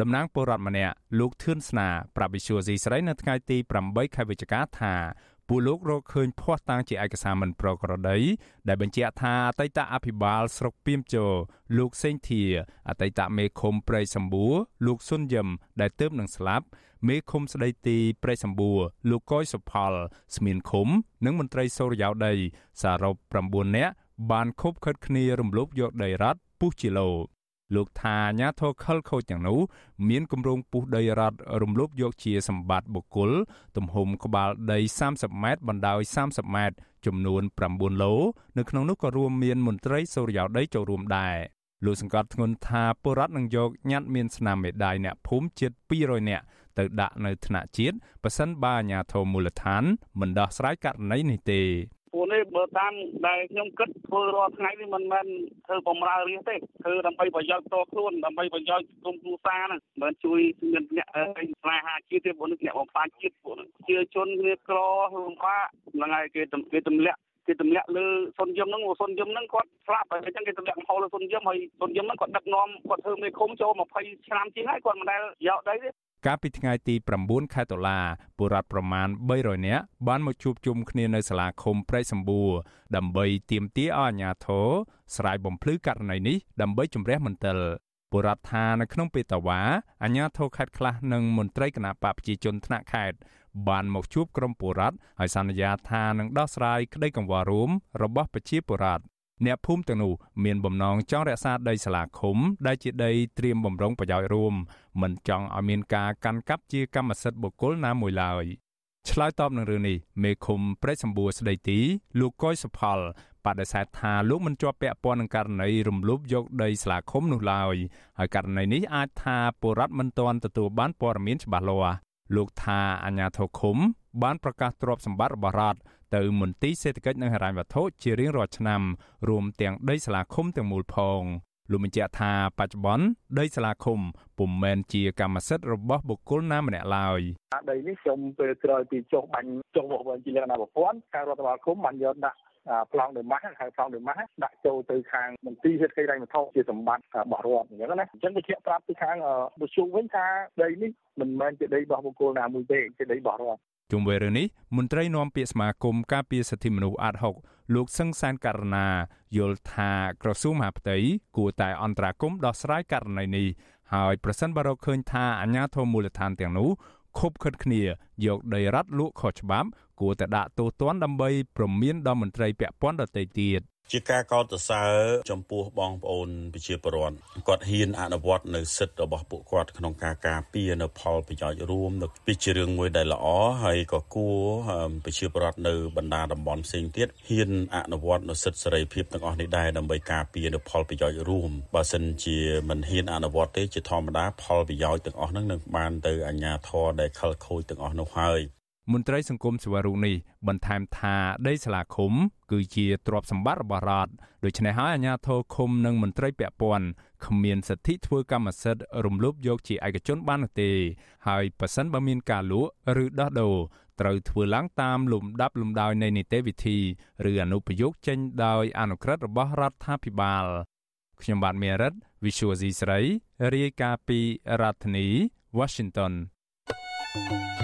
តំណាងពលរដ្ឋម្នាក់លោកធឿនស្នាប្រាប់វិសុយស៊ីស្រីនៅថ្ងៃទី8ខែវិច្ឆិកាថា ពួកលោករកឃើញភ័ស្តុតាងជាឯកសារមិនប្រក្រតីដែលបញ្ជាក់ថាអតីតអភិបាលស្រុកពីមជោលោកសេងធាអតីតមេឃុំព្រៃសម្បួរលោកស៊ុនយឹមដែលទើបនឹងស្លាប់មេឃុំស្ដីទីព្រៃសម្បួរលោកកយសុផលស្មៀនឃុំ និងមន្ត្រីសូរិយោដីសរុប9នាក់បានខົບខិតគ្នារំលោភយកដីរដ្ឋពុះជាលោ លោកថាអាញាធរខលខូចទាំងនោះមានគម្រោងពុះដីរដ្ឋរំលោភយកជាសម្បត្តិបុគ្គល ទំហំក្បាលដី30ម៉ែត្របណ្ដោយ30ម៉ែត្រចំនួន9ឡូនៅក្នុងនោះក៏រួមមានមន្ត្រីសូរិយោដីចូលរួមដែរលោកសង្កត់ធ្ងន់ថាបុរដ្ឋនឹងយកញត្តិមានស្នាមមេដាយអ្នកភូមិជិត200នាក់ទៅដាក់នៅថ្នាក់ជាតិប៉ះសិនបើអាជ្ញាធរមូលដ្ឋានមិនដោះស្រាយករណីនេះទេ ពួកនេះបើតាមដែលខ្ញុំគិតធ្វើរាល់ថ្ងៃនេះមិនមែនធ្វើបំរើរាជទេធ្វើដើម្បីប្រយោជន៍ផ្ទាល់ខ្លួនដើម្បីប្រយោជន៍ក្រុមគ្រួសារហ្នឹងមិនជួយមានអ្នកស្នេហាជាតិទេពួកនេះអ្នកបំផ្លាញជាតិពួកនេះជាជនគ្នាក្រលំបាកហ្នឹងហើយគេគេទម្លាក់គេទម្លាក់លើសុនយឹមហ្នឹងសុនយឹមហ្នឹងគាត់ស្លាប់ហើយអញ្ចឹងគេទម្លាក់កំហុសលើសុនយឹមហើយសុនយឹមហ្នឹងគាត់ដឹកនាំគាត់ធ្វើមេឃុំចូល20ឆ្នាំជាងហើយគាត់មិនដែលយកដីទេ កាលពីថ្ងៃទី9ខែតុលាបុរដ្ឋប្រមាណ300នាក់បានមកជួបជុំគ្នានៅសាលាឃុំព្រែកសម្បួរដើម្បីទាមទារឲ្យអាជ្ញាធរស្រាយបំភ្លឺករណីនេះដើម្បីជំរះមន្ទិលបុរដ្ឋថានៅក្នុងពេលតវ៉ាអាជ្ញាធរខេត្តខ្លះនិងមន្ត្រីគណៈបកប្រជាជនថ្នាក់ខេត្តបានមកជួបក្រុមបុរដ្ឋហើយសន្យាថានឹងដោះស្រាយក្តីកង្វល់រួមរបស់ប្រជាពលរដ្ឋ អ្នកភូមិទាំងនោះមានបំណងចង់រក្សាដីសាលាឃុំ ដែលជាដីត្រៀមបំរុងប្រយោជន៍រួមមិនចង់ឲ្យមានការកាន់កាប់ជាកម្មសិទ្ធិបុគ្គលណាមួយឡើយឆ្លើយតបនឹងរឿងនេះមេឃុំព្រែកសម្បួរស្ដីទីលោកកុយសុផលបដិសេធថាលោកមិនជាប់ពាក់ព័ន្ធនឹងករណីរំលោភយកដីសាលាឃុំនោះឡើយហើយករណីនេះអាចថាពលរដ្ឋមិនទាន់ទទួលបានព័ត៌មានច្បាស់លាស់លោកថាអាជ្ញាធរឃុំបានប្រកាសទ្រព្យសម្បត្តិរបស់រដ្ឋទៅមន្ទីរសេដ្ឋកិច្ចនិងហិរញ្ញវត្ថុជារៀងរាល់ឆ្នាំរួមទាំងដីសាលាឃុំទាំងមូលផងលោកបញ្ជាក់ថាបច្ចុប្បន្នដីសាលាឃុំពុំមែនជាកម្មសិទ្ធិរបស់បុគ្គលណាម្នាក់ឡើយដីនេះខ្ញុំពេលក្រោយពីចុះបាញ់ចុះមកវិញជាលក្ខណៈប្រព័ន្ធការរដ្ឋបាលឃុំបានយកដាក់ប្លង់ដឺម៉ាស់ហៅប្លង់ដឺម៉ាស់ដាក់ចូលទៅខាងមន្ទីរសេដ្ឋកិច្ចរៃវត្ថុជាសម្បត្តិរបស់រដ្ឋអញ្ចឹងណាអញ្ចឹងបញ្ជាក់ប្រាប់ពីខាងបុជុវិញថាដីនេះមិនមែនជាដីរបស់បុគ្គលណាមួយទេជាដីរបស់រដ្ឋ ជុំវិញរឿងនេះមន្ត្រីនាំពាក្យសមាគមការពារសិទ្ធិមនុស្សអាត់ហុកលោកសឹងសានករណាយល់ថាក្រសួងមហាផ្ទៃគួរតែអន្តរាគមដោះស្រាយករណីនេះហើយប្រសិនបើរកឃើញថាអាជ្ញាធរមូលដ្ឋានទាំងនោះខុបខិតគ្នាយកដីរដ្ឋលក់ខុសច្បាប់គួរតែដាក់ទោសទណ្ឌដើម្បីប្រមានដល់មន្ត្រីពាក់ព័ន្ធដទៃទៀត ជាការកោតសរសើរចំពោះបងប្អូនប្រជាពលរដ្ឋគាត់ហ៊ានអនុវត្តនៅសិទ្ធិរបស់ពួកគាត់ក្នុងការការពារនៅផលប្រយោជន៍រួមនៅពីជារឿងមួយដែលល្អហើយក៏គួរប្រជាពលរដ្ឋនៅបណ្ដាតំបន់ផ្សេងទៀតហ៊ានអនុវត្តនៅសិទ្ធិសេរីភាពទាំងអស់នេះដែរដើម្បីការពារនៅផលប្រយោជន៍រួមបើសិនជាមិនហ៊ានអនុវត្តទេជាធម្មតាផលប្រយោជន៍ទាំងអស់ហ្នឹងនឹងបានទៅអាជ្ញាធរដែលខលខូចទាំងអស់នោះហើយ មន្ត្រីសង្គមសិវរុនេះបន្ថែមថាដីសាលាឃុំ គឺជាទ្រព្យសម្បត្តិរបស់រដ្ឋដូច្នេះហើយអាជ្ញាធរឃុំនិងមន្ត្រីពាក់ព័ន្ធគ្មានសិទ្ធិធ្វើកម្មសិទ្ធិរំលោភយកជាឯកជនបាននោះទេ ហើយប៉ះសិនបើមានការលក់ឬដោះដូរត្រូវធ្វើឡើងតាមលំដាប់លំដោយនៃនីតិវិធីឬអនុប្រយោគចេញដោយអនុក្រឹត្យរបស់រដ្ឋាភិបាលខ្ញុំបាទមេរិត Visual C ស្រីរាយការណ៍ពីរដ្ឋធានី Washington thank you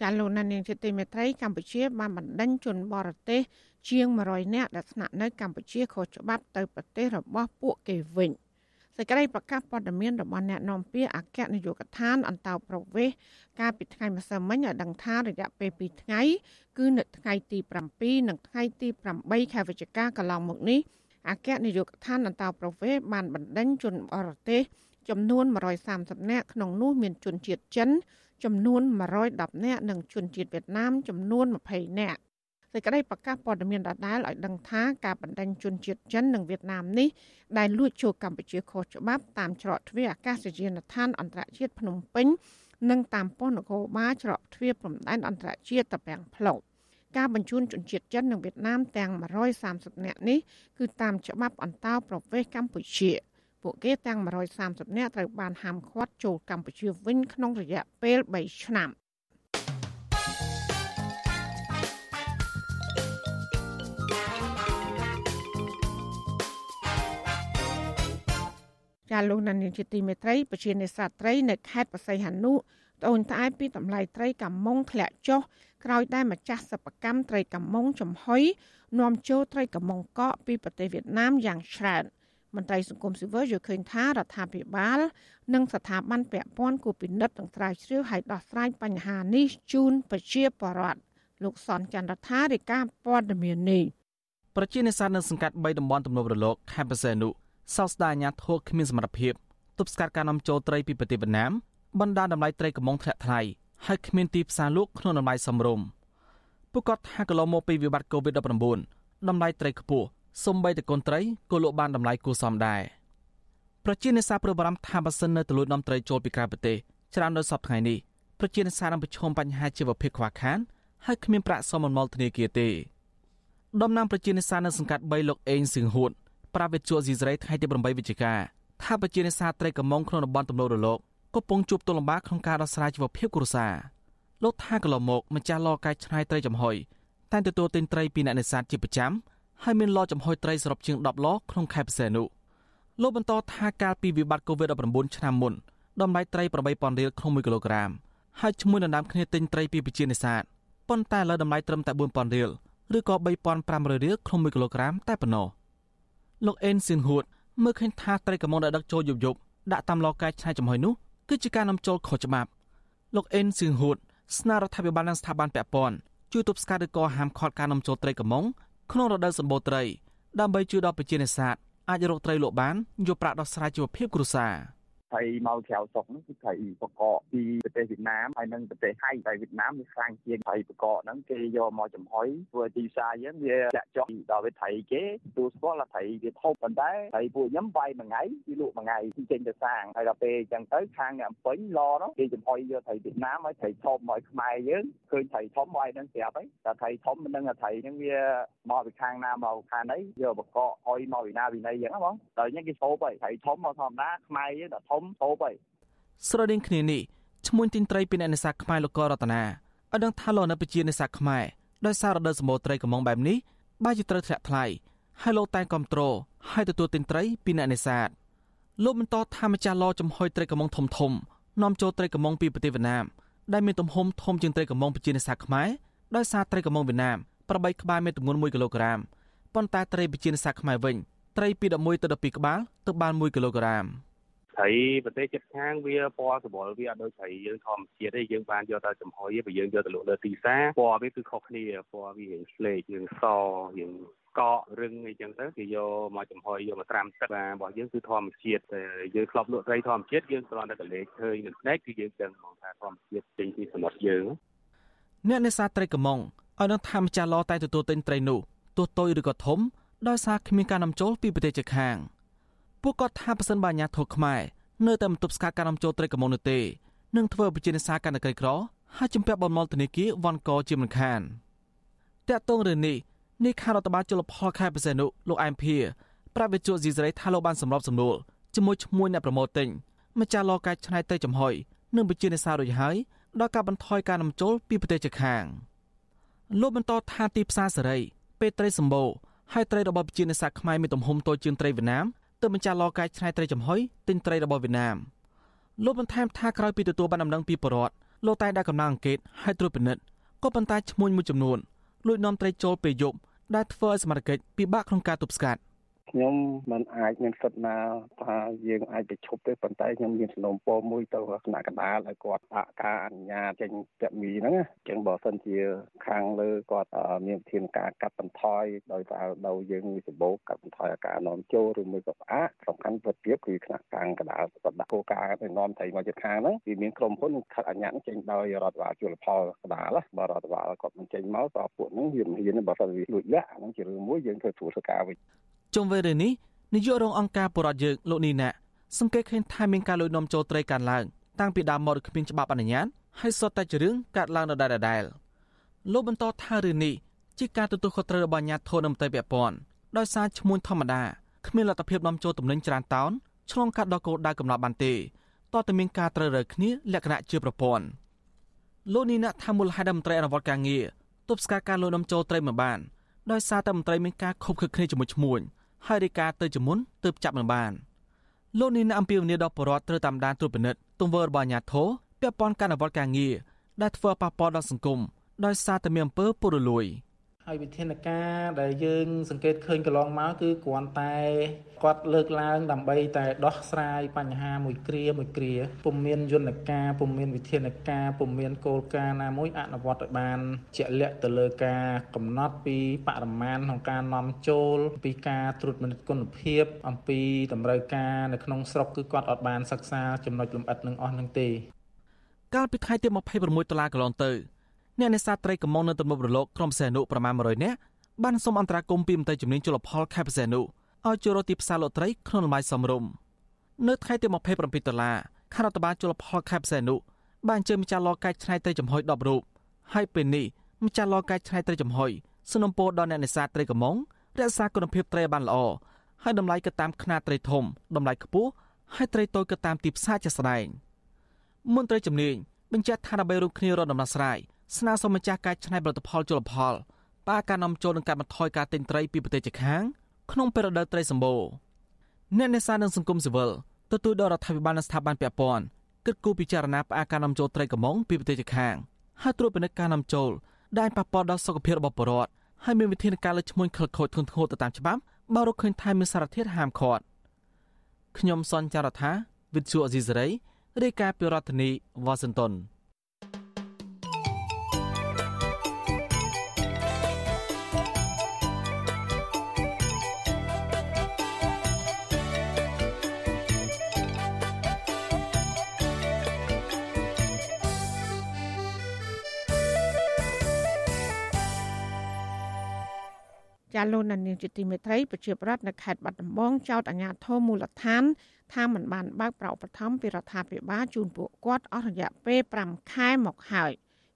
ចាលោកណានៀងជាទីមេត្រីកម្ពុជាបានបណ្ដេញជនបរទេសជាង100នាក់ដែលស្នាក់នៅកម្ពុជាខុសច្បាប់ទៅប្រទេសរបស់ពួកគេវិញសេចក្តីប្រកាសព័ត៌មានរបស់អ្នកនាំពាក្យអគ្គនាយកដ្ឋានអន្តោប្រវេសន៍កាលពីថ្ងៃម្សិលមិញឲ្យដឹងថារយៈពេល2ថ្ងៃគឺនៅថ្ងៃទី7និងថ្ងៃទី8ខែវិច្ឆិកាកន្លងមកនេះអគ្គនាយកដ្ឋានអន្តោប្រវេសន៍បានបណ្ដេញជនបរទេសចំនួន130នាក់ក្នុងនោះមានជនជាតិចិន ចំនួន110នាក់និងជនជាតិវៀតណាមចំនួន20នាក់សេចក្តីប្រកាសព័ត៌មានដដែលឲ្យដឹងថាការបណ្ដេញជនជាតិចិននិងវៀតណាមនេះដែលលួចចូលកម្ពុជាខុសច្បាប់តាមច្រកទ្វារអាកាសយានដ្ឋានអន្តរជាតិភ្នំពេញនិងតាមប៉ុស្តិ៍នគរបាលច្រកទ្វារព្រំដែនអន្តរជាតិតាពាំងផ្លូវការបញ្ជូនជនជាតិចិននិងវៀតណាមទាំង130នាក់នេះគឺតាមច្បាប់អន្តោប្រវេសន៍កម្ពុជា ពួកគេទាំង130នាក់ត្រូវបានហាមឃាត់ចូលកម្ពុជាវិញក្នុងរយៈពេល3ឆ្នាំចាលោកនានីជាទីមេត្រីពជានេសាទត្រីនៅខេត្តបរសៃហនុត្អូញត្អែពីតម្លៃត្រីកាមុងធ្លាក់ចុះក្រោយដែលម្ចាស់សិប្បកម្មត្រីកាមុងចំហុយនាំចូលត្រីកាមុងកកពីប្រទេសវៀតណាមយ៉ាងច្រើន មន្ត្រីសង្គមស៊ីវិលយល់ឃើញថារដ្ឋាភិបាល និងស្ថាប័នពាក់ព័ន្ធគួរពិនិត្យនិងស្រាវជ្រាវឲ្យដោះស្រាយបញ្ហានេះជូនប្រជាពលរដ្ឋលោកសនចន្ទរដ្ឋារាជការព័ត៌មាននេះប្រជានេសាទនៅសង្កាត់3តំបន់ទំនប់រលកខេត្តបរសេនុសោកស្ដាយអាញាធរគ្មានសមត្ថភាពទប់ស្កាត់ការនាំចូលត្រីពីប្រទេសវៀតណាមបណ្ដាតម្លៃត្រីកំងធ្លាក់ថ្លៃហើយគ្មានទីផ្សារលក់ក្នុងតម្លៃសមរម្យពួកគាត់ថាកន្លងមកពីវិបត្តិ COVID-19 តម្លៃត្រីខ្ពស់ សំបីតកូនត្រីក៏លក់បានតម្លៃគួរសមដែរប្រជានេសាទព្រួយបារម្ភថាបើសិននៅទលួចនាំត្រីចូលពីក្រៅប្រទេសច្រើនដល់សប្តាហ៍នេះប្រជានេសាទនឹងប្រឈមបញ្ហាជីវភាពខ្វះខាតហើយគ្មានប្រាក់សមមលធនាគារទេដំណាងប្រជានេសាទនៅសង្កាត់3លោកអេងសៀងហួតប្រាវិទ្យាស៊ីសេរីថ្ងៃទី8វិច្ឆិកាថាប្រជានេសាទត្រីកំងក្នុងតំបន់ទំនោររលកកំពុងជួបទុលំបាកក្នុងការដោះស្រាយជីវភាពគ្រួសារលោកថាកន្លងមកម្ចាស់លកាយឆ្នៃត្រីចំហុយតែទទួលទិញត្រីពីអ្នកនេសាទជាប្រចាំ ហើយមានលចំហុយត្រីសរុបជាង10លក្នុងខែពិសេសនោះលោកបន្តថាកាលពីវិបត្តិ COVID-19 ឆ្នាំមុនតម្លៃត្រី8000រៀលក្នុង1គីឡូក្រាមហើយឈ្មោះដណ្ដើមគ្នាទិញត្រីពីប្រជានេសាទប៉ុន្តែឥឡូវតម្លៃត្រឹមតែ4000រៀលឬក៏3500រៀលក្នុង1គីឡូក្រាមតែប៉ុណ្ណោះលោកអេនស៊ិនហួតមើលឃើញថាត្រីកមុងដែលដឹកចូលយប់យប់ដាក់តាមឡកាយឆ្នៃចំហុយនោះគឺជាការនាំចូលខុសច្បាប់លោកអេនស៊ិនហួតស្នើរដ្ឋាភិបាលនិងស្ថាប័នពាក់ព័ន្ធជួយទប់ស្កាត់ឬក៏ហាមឃាត់ការនាំចូលត្រីកមុង ក្នុងរដូវសម្បូរត្រីដើម្បីជួយដល់ប្រជានេសាទអាចរកត្រីលក់បានយកប្រាក់ដោះស្រាយជីវភាពគ្រួសារ។ ត្រីមកក្រៅស្រុកហ្នឹងគឺត្រីបកកពីប្រទេសវៀតណាមហើយនិងប្រទេសថៃត្រីវៀតណាមវាខ្លាំងជាងត្រីបកកហ្នឹងគេយកមកចំហុយធ្វើទីផ្សារយើងវាចាក់ចុះដល់វាត្រីគេទូស្គាល់ថាត្រីវាធំប៉ុន្តែត្រីពួកខ្ញុំបាយមួយថ្ងៃគឺលក់មួយថ្ងៃគឺចេញទៅសាងហើយដល់ពេលអញ្ចឹងទៅខាងអ្នកអំពេញឡនោះគេចំហុយយកត្រីវៀតណាមហើយត្រីធំមកខ្មែរយើងឃើញត្រីធំមកឲ្យនឹងប្រាប់ហើយតែត្រីធំមិនដឹងថាត្រីហ្នឹងវាមកពីខាងណាមកខាងណីយកបកកអុយមកវិណាវិន័យអញ្ចឹងបងដល់អញ្ចឹងគេហូបហើយត្រីធំមកធម្មតាខ្មែរយើងដល់ធំហូបហើយស្រដៀងគ្នានេះឈ្មោះទីនត្រីពីអ្នកនេសាទខ្មែរលោកករតនាឲ្យដឹងថាលោកនៅប្រជានេសាទខ្មែរដោយសាររដូវសម្បូរត្រីកំងបែបនេះបែរជាត្រូវធ្លាក់ថ្លៃហើយលោកតែគ្រប់គ្រងហើយទទួលទីនត្រីពីអ្នកនេសាទលោកបន្តថាម្ចាស់ឡចំហុយត្រីកំងធំធំនាំចូលត្រីកំងពីប្រទេសវៀតណាមដែលមានទំហំធំជាងត្រីកំងប្រជានេសាទខ្មែរដោយសារត្រីកំងវៀតណាម8ក្បាលមានទម្ងន់1គីឡូក្រាមប៉ុន្តែត្រីប្រជានេសាទខ្មែរវិញត្រីពី11ទៅ12ក្បាលទើបបាន1គីឡូក្រាម។ ត្រីប្រទេសជិតខាងវាពណ៌សម្បុរវាអត់ដូចត្រីយើងធម្មជាតិទេយើងបានយកទៅចំហុយបើយើងយកទៅលក់លើទីផ្សារពណ៌វាគឺខុសគ្នាពណ៌វារៀងស្លេករៀងសរៀងកករឹងអីចឹងទៅគេយកមកចំហុយយកមកត្រាំទឹកបាទរបស់យើងគឺធម្មជាតិតែយើងធ្លាប់លក់ត្រីធម្មជាតិយើងគ្រាន់តែកលេចឃើញនឹងស្ដេចគឺយើងដឹងមកថាធម្មជាតិចេញពីសមុទ្រយើងអ្នកនេសាទត្រីកំងឲ្យនឹងថាម្ចាស់ឡតែទទួលទិញត្រីនោះទោះតូចឬក៏ធំដោយសារគ្មានការនាំចូលពីប្រទេសជិតខាង ពួកគាត់ថាប៉ះសិនបាអាញាធរខ្មែរនៅតែមិនទប់ស្កាត់ការនាំចូលត្រីកម្ពុជានោះទេនឹងធ្វើឲ្យប្រជានេសាទកាន់តែក្រីក្រហើយជំពាក់បំណុលធនាគារវ៉ាន់កជាមិនខានតាក់ទងរឿងនេះនេះខារដ្ឋបាលជលផលខេត្តបរសេនុលោកអែមភាប្រាប់វិទ្យុស៊ីសេរីថាលោកបានសម្របសម្រួលជាមួយឈ្មោះអ្នកប្រម៉ូទទិញម្ចាស់លកាយឆ្នៃត្រីចំហុយនិងប្រជានេសាទរួចហើយដល់ការបន្ថយការនាំចូលពីប្រទេសជិតខាងលោកបន្តថាទីផ្សារសេរីពេលត្រីសម្បូរហើយត្រីរបស់ប្រជានេសាទខ្មែរមានទំហំតូចជាងត្រីវៀតណាម ទើបម្ចាស់លកាយឆ្នៃត្រីចំហុយទិញត្រីរបស់វៀតណាមលោកបន្ថែមថាក្រោយពីទទួលបានដំណឹងពីបរដ្ឋលោកតែដាក់កំណងអង្កេតឲ្យត្រួតពិនិត្យក៏ប៉ុន្តែឈ្មោះមួយចំនួនលួចនាំត្រីចូលពេលយប់ដែលធ្វើឲ្យសមត្ថកិច្ចពិបាកក្នុងការទប់ស្កាត់ ខ្ញុំមិនអាចមានសិទ្ធិណាថាយើងអាចទៅឈប់ទេប៉ុន្តែខ្ញុំមានសំណូមពរមួយទៅគណៈកណ្ដាលឲ្យគាត់ដាក់ការអនុញ្ញាតចេញពាក់មីហ្នឹងអញ្ចឹងបើសិនជាខាងលើគាត់មានធានការកាត់បន្ថយដោយសារដូវយើងមានសម្បូរកាត់បន្ថយអាការនាំចូលឬមួយក៏ផ្អាកសំខាន់ពិតទៀតគឺគណៈការកណ្ដាលគាត់ដាក់គោលការណ៍ទៅនាំត្រីមកជិតខាងហ្នឹងវាមានក្រុមហ៊ុនខាត់អនុញ្ញាតចេញដោយរដ្ឋបាលជលផលកណ្ដាលបើរដ្ឋបាលគាត់មិនចេញមកក៏ពួកហ្នឹងវាមិនហ៊ានបើសិនវាលួចលាក់ហ្នឹងជារឿងមួយយើងធ្វើត្រួតសការវិញ ជុំវិញរឿងនេះនាយករងអង្គការបុរដ្ឋយើងលោកនីណាសង្កេតឃើញថាមានការលួចនាំចូលត្រីកើនឡើងតាំងពីដើមមកគ្មានច្បាប់អនុញ្ញាតហើយសុទ្ធតែជារឿងកើតឡើងដដែលៗលោកបន្តថារឿងនេះជាការទទួលខុសត្រូវរបស់អាជ្ញាធរនៅមន្ត្រីពាក់ព័ន្ធដោយសារឈ្មោះធម្មតាគ្មានលទ្ធភាពនាំចូលទំនិញច្រើនតោនឆ្លងកាត់ដល់គោលដៅកំណត់បានទេតើតើមានការត្រូវរើគ្នាលក្ខណៈជាប្រព័ន្ធលោកនីណាថាមូលហេតុមន្ត្រីអនុវត្តការងារទប់ស្កាត់ការលួចនាំចូលត្រីមិនបានដោយសារតែមន្ត្រីមានការខុបខិតគ្នាជាមួយឈ្មួញ ហើយរាយការណ៍ទៅជាមុនទើបចាប់មិនបានលោកនីណាអំពីវនីដល់បរដ្ឋត្រូវតាមដានត្រួតពិនិត្យទង្វើរបស់អាជ្ញាធរពាក់ព័ន្ធការអនុវត្តការងារដែលធ្វើប៉ះពាល់ដល់សង្គមដោយសារតែមានអំពើពុករលួយ។ ហើយវិធានការដែលយើង សង្កេតឃើញកន្លងមកគឺគ្រាន់តែគាត់លើកឡើងដើម្បីតែដោះស្រាយបញ្ហាមួយគ្រាមួយគ្រាពុំមានយន្តការពុំមានវិធានការពុំមានគោលការណ៍ណាមួយអនុវត្តឲ្យបានជាក់លាក់ទៅលើការកំណត់ពីបរិមាណក្នុងការនាំចូល ពីការត្រួតពិនិត្យគុណភាព អំពីតម្រូវការនៅក្នុងស្រុកគឺគាត់អត់បានសិក្សាចំណុចលម្អិតនឹងអស់នឹងទេ កាលពីថ្ងៃទី26តុលាកន្លងទៅ អ្នកនេសាទត្រីកំងនៅទំនប់រលកក្រុមសេនុប្រមាណ100នាក់បានសូមអន្តរាគមន៍ពីមន្ត្រីជំនាញជលផលខេត្តបរសេនុឲ្យចូលរកទីផ្សារលក់ត្រីក្នុងតម្លៃសមរម្យនៅថ្ងៃទី27ដុល្លារខាងរដ្ឋបាលជលផលខេត្តបរសេនុបានអញ្ជើញម្ចាស់លកាយឆ្នៃត្រីចំហុយ10រូបហើយពេលនេះម្ចាស់លកាយឆ្នៃត្រីចំហុយសនំពោដល់អ្នកនេសាទត្រីកំងរក្សាគុណភាពត្រីបានល្អហើយតម្លៃក៏តាមຂ្នាតត្រីធំតម្លៃខ្ពស់ហើយត្រីតូចក៏តាមទីផ្សារជាក់ស្ដែងមន្ត្រីជំនាញបញ្ជាក់ថាដើម្បីរួមគ្នារកដំណោះស្រាយ ស្នើសុំម្ចាស់ការច្នៃផលិតផលជលផលប៉ាការនាំចូលនឹងកាត់បន្ថយការទិញត្រីពីប្រទេសជិតខាងក្នុងពេលរដូវត្រីសម្បូរអ្នកនេសាទនិងសង្គមស៊ីវិលទទួលដល់រដ្ឋាភិបាលនិងស្ថាប័នពាក់ព័ន្ធគិតគូរពិចារណាផ្អាកការនាំចូលត្រីកំងពីប្រទេសជិតខាងហើយត្រួតពិនិត្យការនាំចូលដែលប៉ះពាល់ដល់សុខភាពរបស់ប្រជាពលរដ្ឋហើយមានវិធានការលើឈ្មោះខិលខូចធ្ងន់ធ្ងរទៅតាមច្បាប់បើរកឃើញថាមានសារធាតុហាមឃាត់ខ្ញុំសនចាររថាវិទ្យុអេស៊ីសរ៉ៃរាយការណ៍ពីរដ្ឋធានីវ៉ាស៊ីនតោន ចាលោកនានីជាទីមេត្រីប្រជាប្រដ្ឋនៅខេត្តបាត់ដំបងចោទអាជ្ញាធរមូលដ្ឋានថាមិនបានបើកប្រអប់បឋមពីរដ្ឋាភិបាលជូនពួកគាត់អស់រយៈពេល5ខែមកហើយ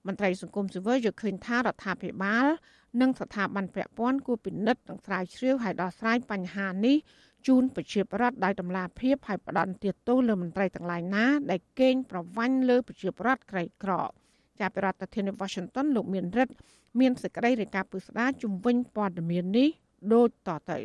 មន្ត្រីសង្គមស៊ីវិលយល់ឃើញថារដ្ឋាភិបាល និងស្ថាប័នពាក់ព័ន្ធគួរពិនិត្យនិងស្រាវជ្រាវឲ្យដោះស្រាយបញ្ហានេះជូនប្រជាប្រដ្ឋដោយតម្លាភាពហើយផ្ដន់ទាទោសលើមន្ត្រីទាំងឡាយណាដែលកេងប្រវ័ញ្ចលើប្រជាប្រដ្ឋក្រីក្រ ចាប់ពីរដ្ឋធានី Washington លោកមានរិទ្ធ មានសេចក្តីរាយការណ៍ពុស្ដាជំវិញព័ត៌មាននេះដូចតទៅ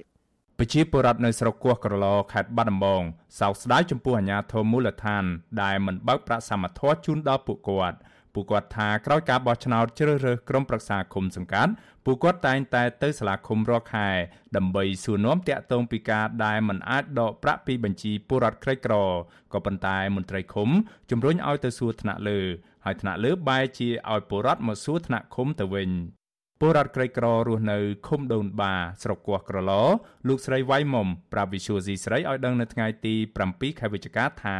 ប្រជាពលរដ្ឋនៅស្រុកគោះក្រឡខេត្តបាត់ដំបងសោកស្ដាយចំពោះអាញាធមមូលដ្ឋាន ដែលមិនបើកប្រាក់សមត្ថភាពជូនដល់ពួកគាត់ពួកគាត់ថាក្រោយការបោះឆ្នោតជ្រើសរើសក្រុមប្រឹក្សាគុំសង្កាត់ពួកគាត់តែងតែទៅសាលាឃុំរាល់ខែដើម្បីសួរនាំតាក់ទងពីការដែលមិនអាចដកប្រាក់ពីបញ្ជីពលរដ្ឋក្រីក្រក៏ប៉ុន្តែមន្ត្រីឃុំជំរុញឲ្យទៅសួរថ្នាក់លើ ហើយថ្នាក់លើបែរជាឲ្យពលរដ្ឋមកសួរថ្នាក់ឃុំទៅវិញពលរដ្ឋក្រីក្ររស់នៅឃុំដូនបាស្រុកគោះក្រឡលោកស្រីវ៉ៃមុំប្រាប់វិសុយស៊ីស្រីឲ្យដឹងនៅថ្ងៃទី7ខែវិច្ឆិកាថា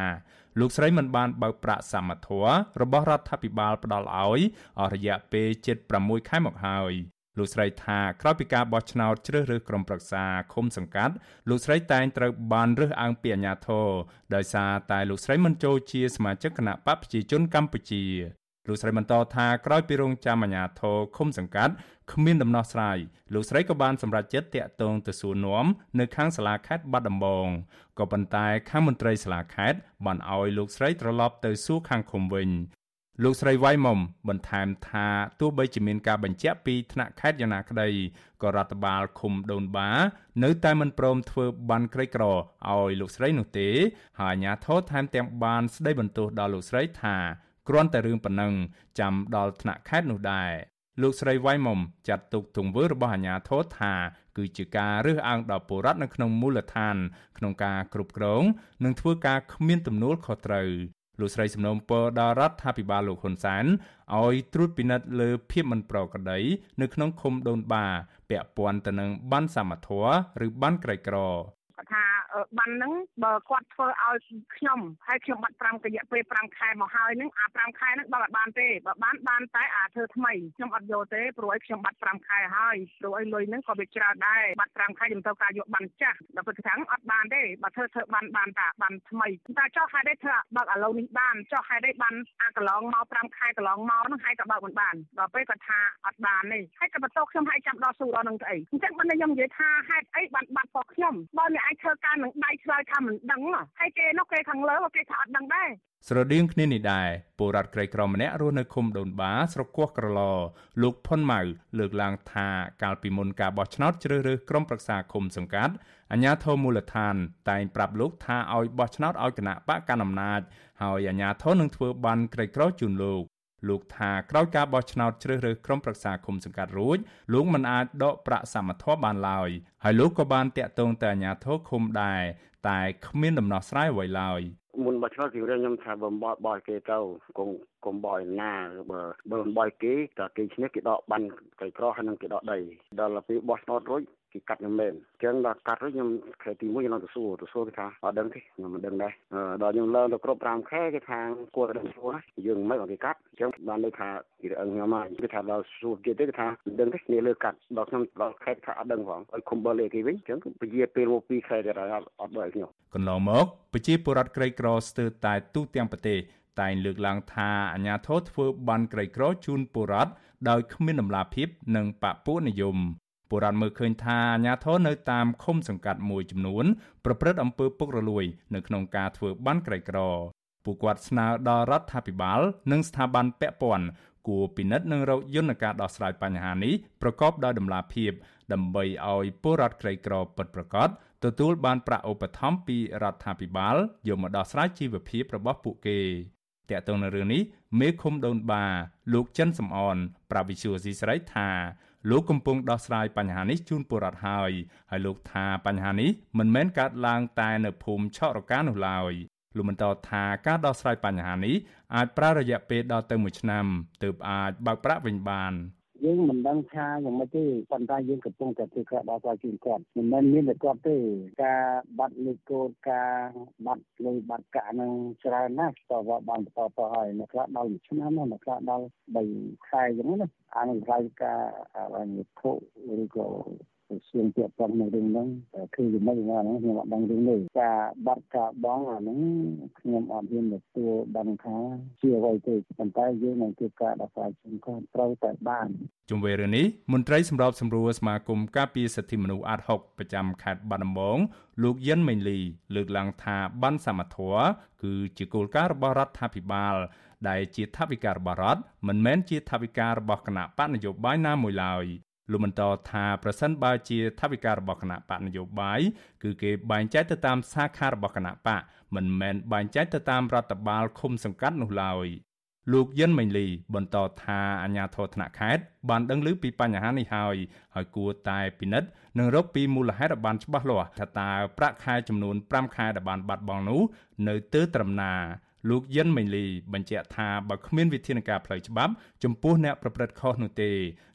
លោកស្រីមិនបានបើកប្រាក់សមត្ថៈរបស់រដ្ឋាភិបាលផ្ដល់ឲ្យអស់រយៈពេលជិត6ខែមកហើយ លោកស្រីថាក្រោយពីការបោះឆ្នោតជ្រើសរើសក្រុមប្រឹក្សាឃុំសង្កាត់លោកស្រីតែងត្រូវបានរើសអើងពីអាជ្ញាធរដោយសារតែលោកស្រីមិនចូលជាសមាជិកគណៈបកប្រជាជនកម្ពុជាលោកស្រីបន្តថាក្រោយពីរងចាំអាជ្ញាធរឃុំសង្កាត់គ្មានដំណោះស្រាយលោកស្រីក៏បានសម្រេចចិត្តតាក់ទងទៅសួរនាំនៅខាងសាលាខេត្តបាត់ដំបងក៏ប៉ុន្តែខាងមន្ត្រីសាលាខេត្តបានឲ្យលោកស្រីត្រឡប់ទៅសួរខាងឃុំវិញ លោកស្រីវ៉ៃមុំបន្ថែមថាទោះបីជាមានការបញ្ជាក់ពីថ្នាក់ខេត្តយ៉ាងណាក្តីក៏រដ្ឋបាលឃុំដូនបានៅតែមិនព្រមធ្វើបានក្រីក្រឲ្យលោកស្រីនោះទេហើយអាជ្ញាធរថែមទាំងបានស្ដីបន្ទោសដល់លោកស្រីថាគ្រាន់តែរឿងប៉ុណ្ណឹងចាំដល់ថ្នាក់ខេត្តនោះដែរលោកស្រីវ៉ៃមុំចាត់ទុកទង្វើរបស់អាជ្ញាធរថា គឺជាការរើសអើងដល់ពលរដ្ឋនៅក្នុងមូលដ្ឋាន ក្នុងការគ្រប់គ្រង និងធ្វើការគ្មានទំនួលខុសត្រូវ លោកស្រីសំណូមពរដល់រដ្ឋាភិបាលលោកហ៊ុនសែនឲ្យត្រួតពិនិត្យលើភាពមិនប្រក្រតីនៅក្នុងឃុំដូនបាពាក់ព័ន្ធទៅនឹងបានសមត្ថៈឬបានក្រីក្រថា បានហ្នឹងបើគាត់ធ្វើឲ្យខ្ញុំហើយខ្ញុំបាត់5រយៈពេល5ខែមកហើយហ្នឹងអា5ខែហ្នឹងបើអត់បានទេបើបានបានតែអាធ្វើថ្មីខ្ញុំអត់យកទេព្រោះឲ្យខ្ញុំបាត់5ខែហើយព្រោះឲ្យលុយហ្នឹងក៏វាច្រើនដែរបាត់5ខែខ្ញុំត្រូវការយកបានចាស់ដល់ពេលខាងអត់បានទេបើធ្វើធ្វើបានបានតាបានថ្មីតែចុះហេតុអីធ្វើបើកឥឡូវនេះបានចុះហេតុអីបានអាកន្លងមក5ខែកន្លងមកហ្នឹងហើយក៏បើកមិនបានដល់ពេលគាត់ថាអត់បានទេហើយក៏បន្ទោខ្ញុំហើយចាំដល់ស៊ូដល់នឹងស្អីអញ្ចឹងបើខ្ញុំនិយាយថាហេតុអីបានបាត់ផងខ្ញុំបើអ្នកឯងធ្វើការនឹងដៃឆ្លើយថាមិនដឹងហើយគេនោះគេខាងលើគេថាអត់ដឹងដែរស្រដៀងគ្នានេះដែរពលរដ្ឋក្រីក្រម្នាក់រស់នៅឃុំដូនបាស្រុកគោះក្រឡលោកផុនម៉ៅលើកឡើងថាកាលពីមុនការបោះឆ្នោតជ្រើសរើសក្រុមប្រឹក្សាឃុំសង្កាត់អាជ្ញាធរមូលដ្ឋាន តែងប្រាប់លោកថាឲ្យបោះឆ្នោតឲ្យគណៈបកកណ្ដាលអំណាចហើយអាជ្ញាធរនឹងធ្វើបានក្រីក្រជូនលោក លោកថាក្រោយការបោះឆ្នោតជ្រើសរើសក្រុមប្រឹក្សាគុំសង្កាត់រួចលោកមិនអាចដកប្រាក់សមត្ថភាពបានឡើយហើយលោកក៏បានតាក់ទងទៅអាជ្ញាធរឃុំដែរតែគ្មានដំណោះស្រាយអ្វីឡើយមុនបោះឆ្នោតពីរឿងខ្ញុំថាបើបោះបោះគេទៅគង់កុំបោះណាបើបើបោះគេតែគេឈ្នះគេដកបានកៃក្រហើយនឹងគេដកដីដល់ពេលបោះឆ្នោតរួច គេកាត់ខ្ញុំមែនអញ្ចឹងដល់កាត់រួចខ្ញុំខែទី1ខ្ញុំទៅសួរទៅសួរគេថាអត់ដឹងទេខ្ញុំមិនដឹងដែរដល់ខ្ញុំឡើងទៅគ្រប់5ខែគេថាគួរតែដឹងសួរយើងមិនមកគេកាត់អញ្ចឹងបានលើថាគេអឹងខ្ញុំមកគេថាដល់សួរគេទេគេថាមិនដឹងទេគ្នាលើកាត់ដល់ខ្ញុំដល់ខែថាអត់ដឹងផងឲ្យឃុំបើលេគេវិញអញ្ចឹងពជាពេលមក2ខែទៅដល់អត់ដល់ខ្ញុំកន្លងមកប្រជាពលរដ្ឋក្រីក្រស្ទើរតែទូទាំងប្រទេសតែងលើកឡើងថាអាញាធរធ្វើបានក្រីក្រជូនពលរដ្ឋដោយគ្មានដំណាភិបនិងបពុនិយម ពលរដ្ឋមើលឃើញថាអាញាធរនៅតាមឃុំសង្កាត់មួយចំនួន ប្រព្រឹត្តអំពើពុករលួយ នៅក្នុងការធ្វើបានក្រីក្រពួកគាត់ស្នើដល់រដ្ឋាភិបាល និងស្ថាប័នពាក់ព័ន្ធគួរពិនិត្យនិងរកយន្តការដោះស្រាយបញ្ហានេះប្រកបដោយតម្លាភាព ដើម្បីឲ្យពលរដ្ឋក្រីក្រពិតប្រាកដទទួលបានប្រាក់ឧបត្ថម្ភពីរដ្ឋាភិបាលយកមកដោះស្រាយជីវភាពរបស់ពួកគេតកតងនៅរឿងនេះមេឃុំដូនបាលោកចិនសំអនប្រាប់វិសុយស៊ីស្រីថា លោកកំពុងដោះស្រាយបញ្ហានេះជូនពលរដ្ឋហើយហើយលោកថាបញ្ហានេះមិនមែនកើតឡើងតែនៅភូមិឆក់រកានោះឡើយលោកបន្តថាការដោះស្រាយបញ្ហានេះអាចប្រើរយៈពេលដល់ទៅ1ឆ្នាំទើបអាចបើកប្រាក់វិញបាន យើងមិនដឹងថាយ៉ាងម៉េចទេប៉ុន្តែយើងកំពុងតែធ្វើការដោះស្រាយជូនគាត់មិនមែនមានតែគាត់ទេការបាត់លេខកូដការបាត់លុយបាត់កាក់នឹងច្រើនណាស់តើបានបន្តទៅហើយអ្នកខ្លះដល់1ឆ្នាំអ្នកខ្លះដល់3ខែអញ្ចឹងណាអានឹងខ្លាយការអាវត្ថុឬក៏ សួងពាក់ព័ន្ធនៅរឿងហ្នឹងគឺយ៉ាងម៉េចហ្នឹងខ្ញុំអត់ដឹងរឿងនេះការបាត់ការបងអាហ្នឹងខ្ញុំអត់ហ៊ានទទួលដឹងថាជាអ្វីទេប៉ុន្តែយើងនឹងធ្វើការដោះស្រាយជំនន់ត្រូវតែបានជុំវិញរឿងនេះមន្ត្រីសម្របសម្រួលសមាគមការពារសិទ្ធិមនុស្សអាត6ប្រចាំខេត្តបាត់ដំបងលោកយិនមេងលី លើកឡើងថាបានសមត្ថៈគឺជាគោលការណ៍របស់រដ្ឋាភិបាលដែលជាថវិការបស់រដ្ឋមិនមែនជាថវិការបស់គណៈបកនយោបាយណាមួយឡើយ លោកបន្តថាប្រសិនបើជាថវិការបស់គណៈបកនយោបាយគឺគេបែងចែកទៅតាមសាខារបស់គណៈបកមិនមែនបែងចែកទៅតាមរដ្ឋបាលឃុំសង្កាត់នោះឡើយលោកយិនមេងលី បន្តថាអាញាធរថ្នាក់ខេត្តបានដឹងឮពីបញ្ហានេះហើយហើយគួរតែពិនិត្យនិងរកពីមូលហេតុឲ្យបានច្បាស់លាស់ថាតើប្រាក់ខែចំនួន5ខែដែលបានបាត់បង់នោះនៅទើត្រឹមណា លោកយិនមេងលីបញ្ជាក់ថាបើគ្មានវិធានការផ្លូវច្បាប់ចំពោះអ្នកប្រព្រឹត្តខុសនោះទេ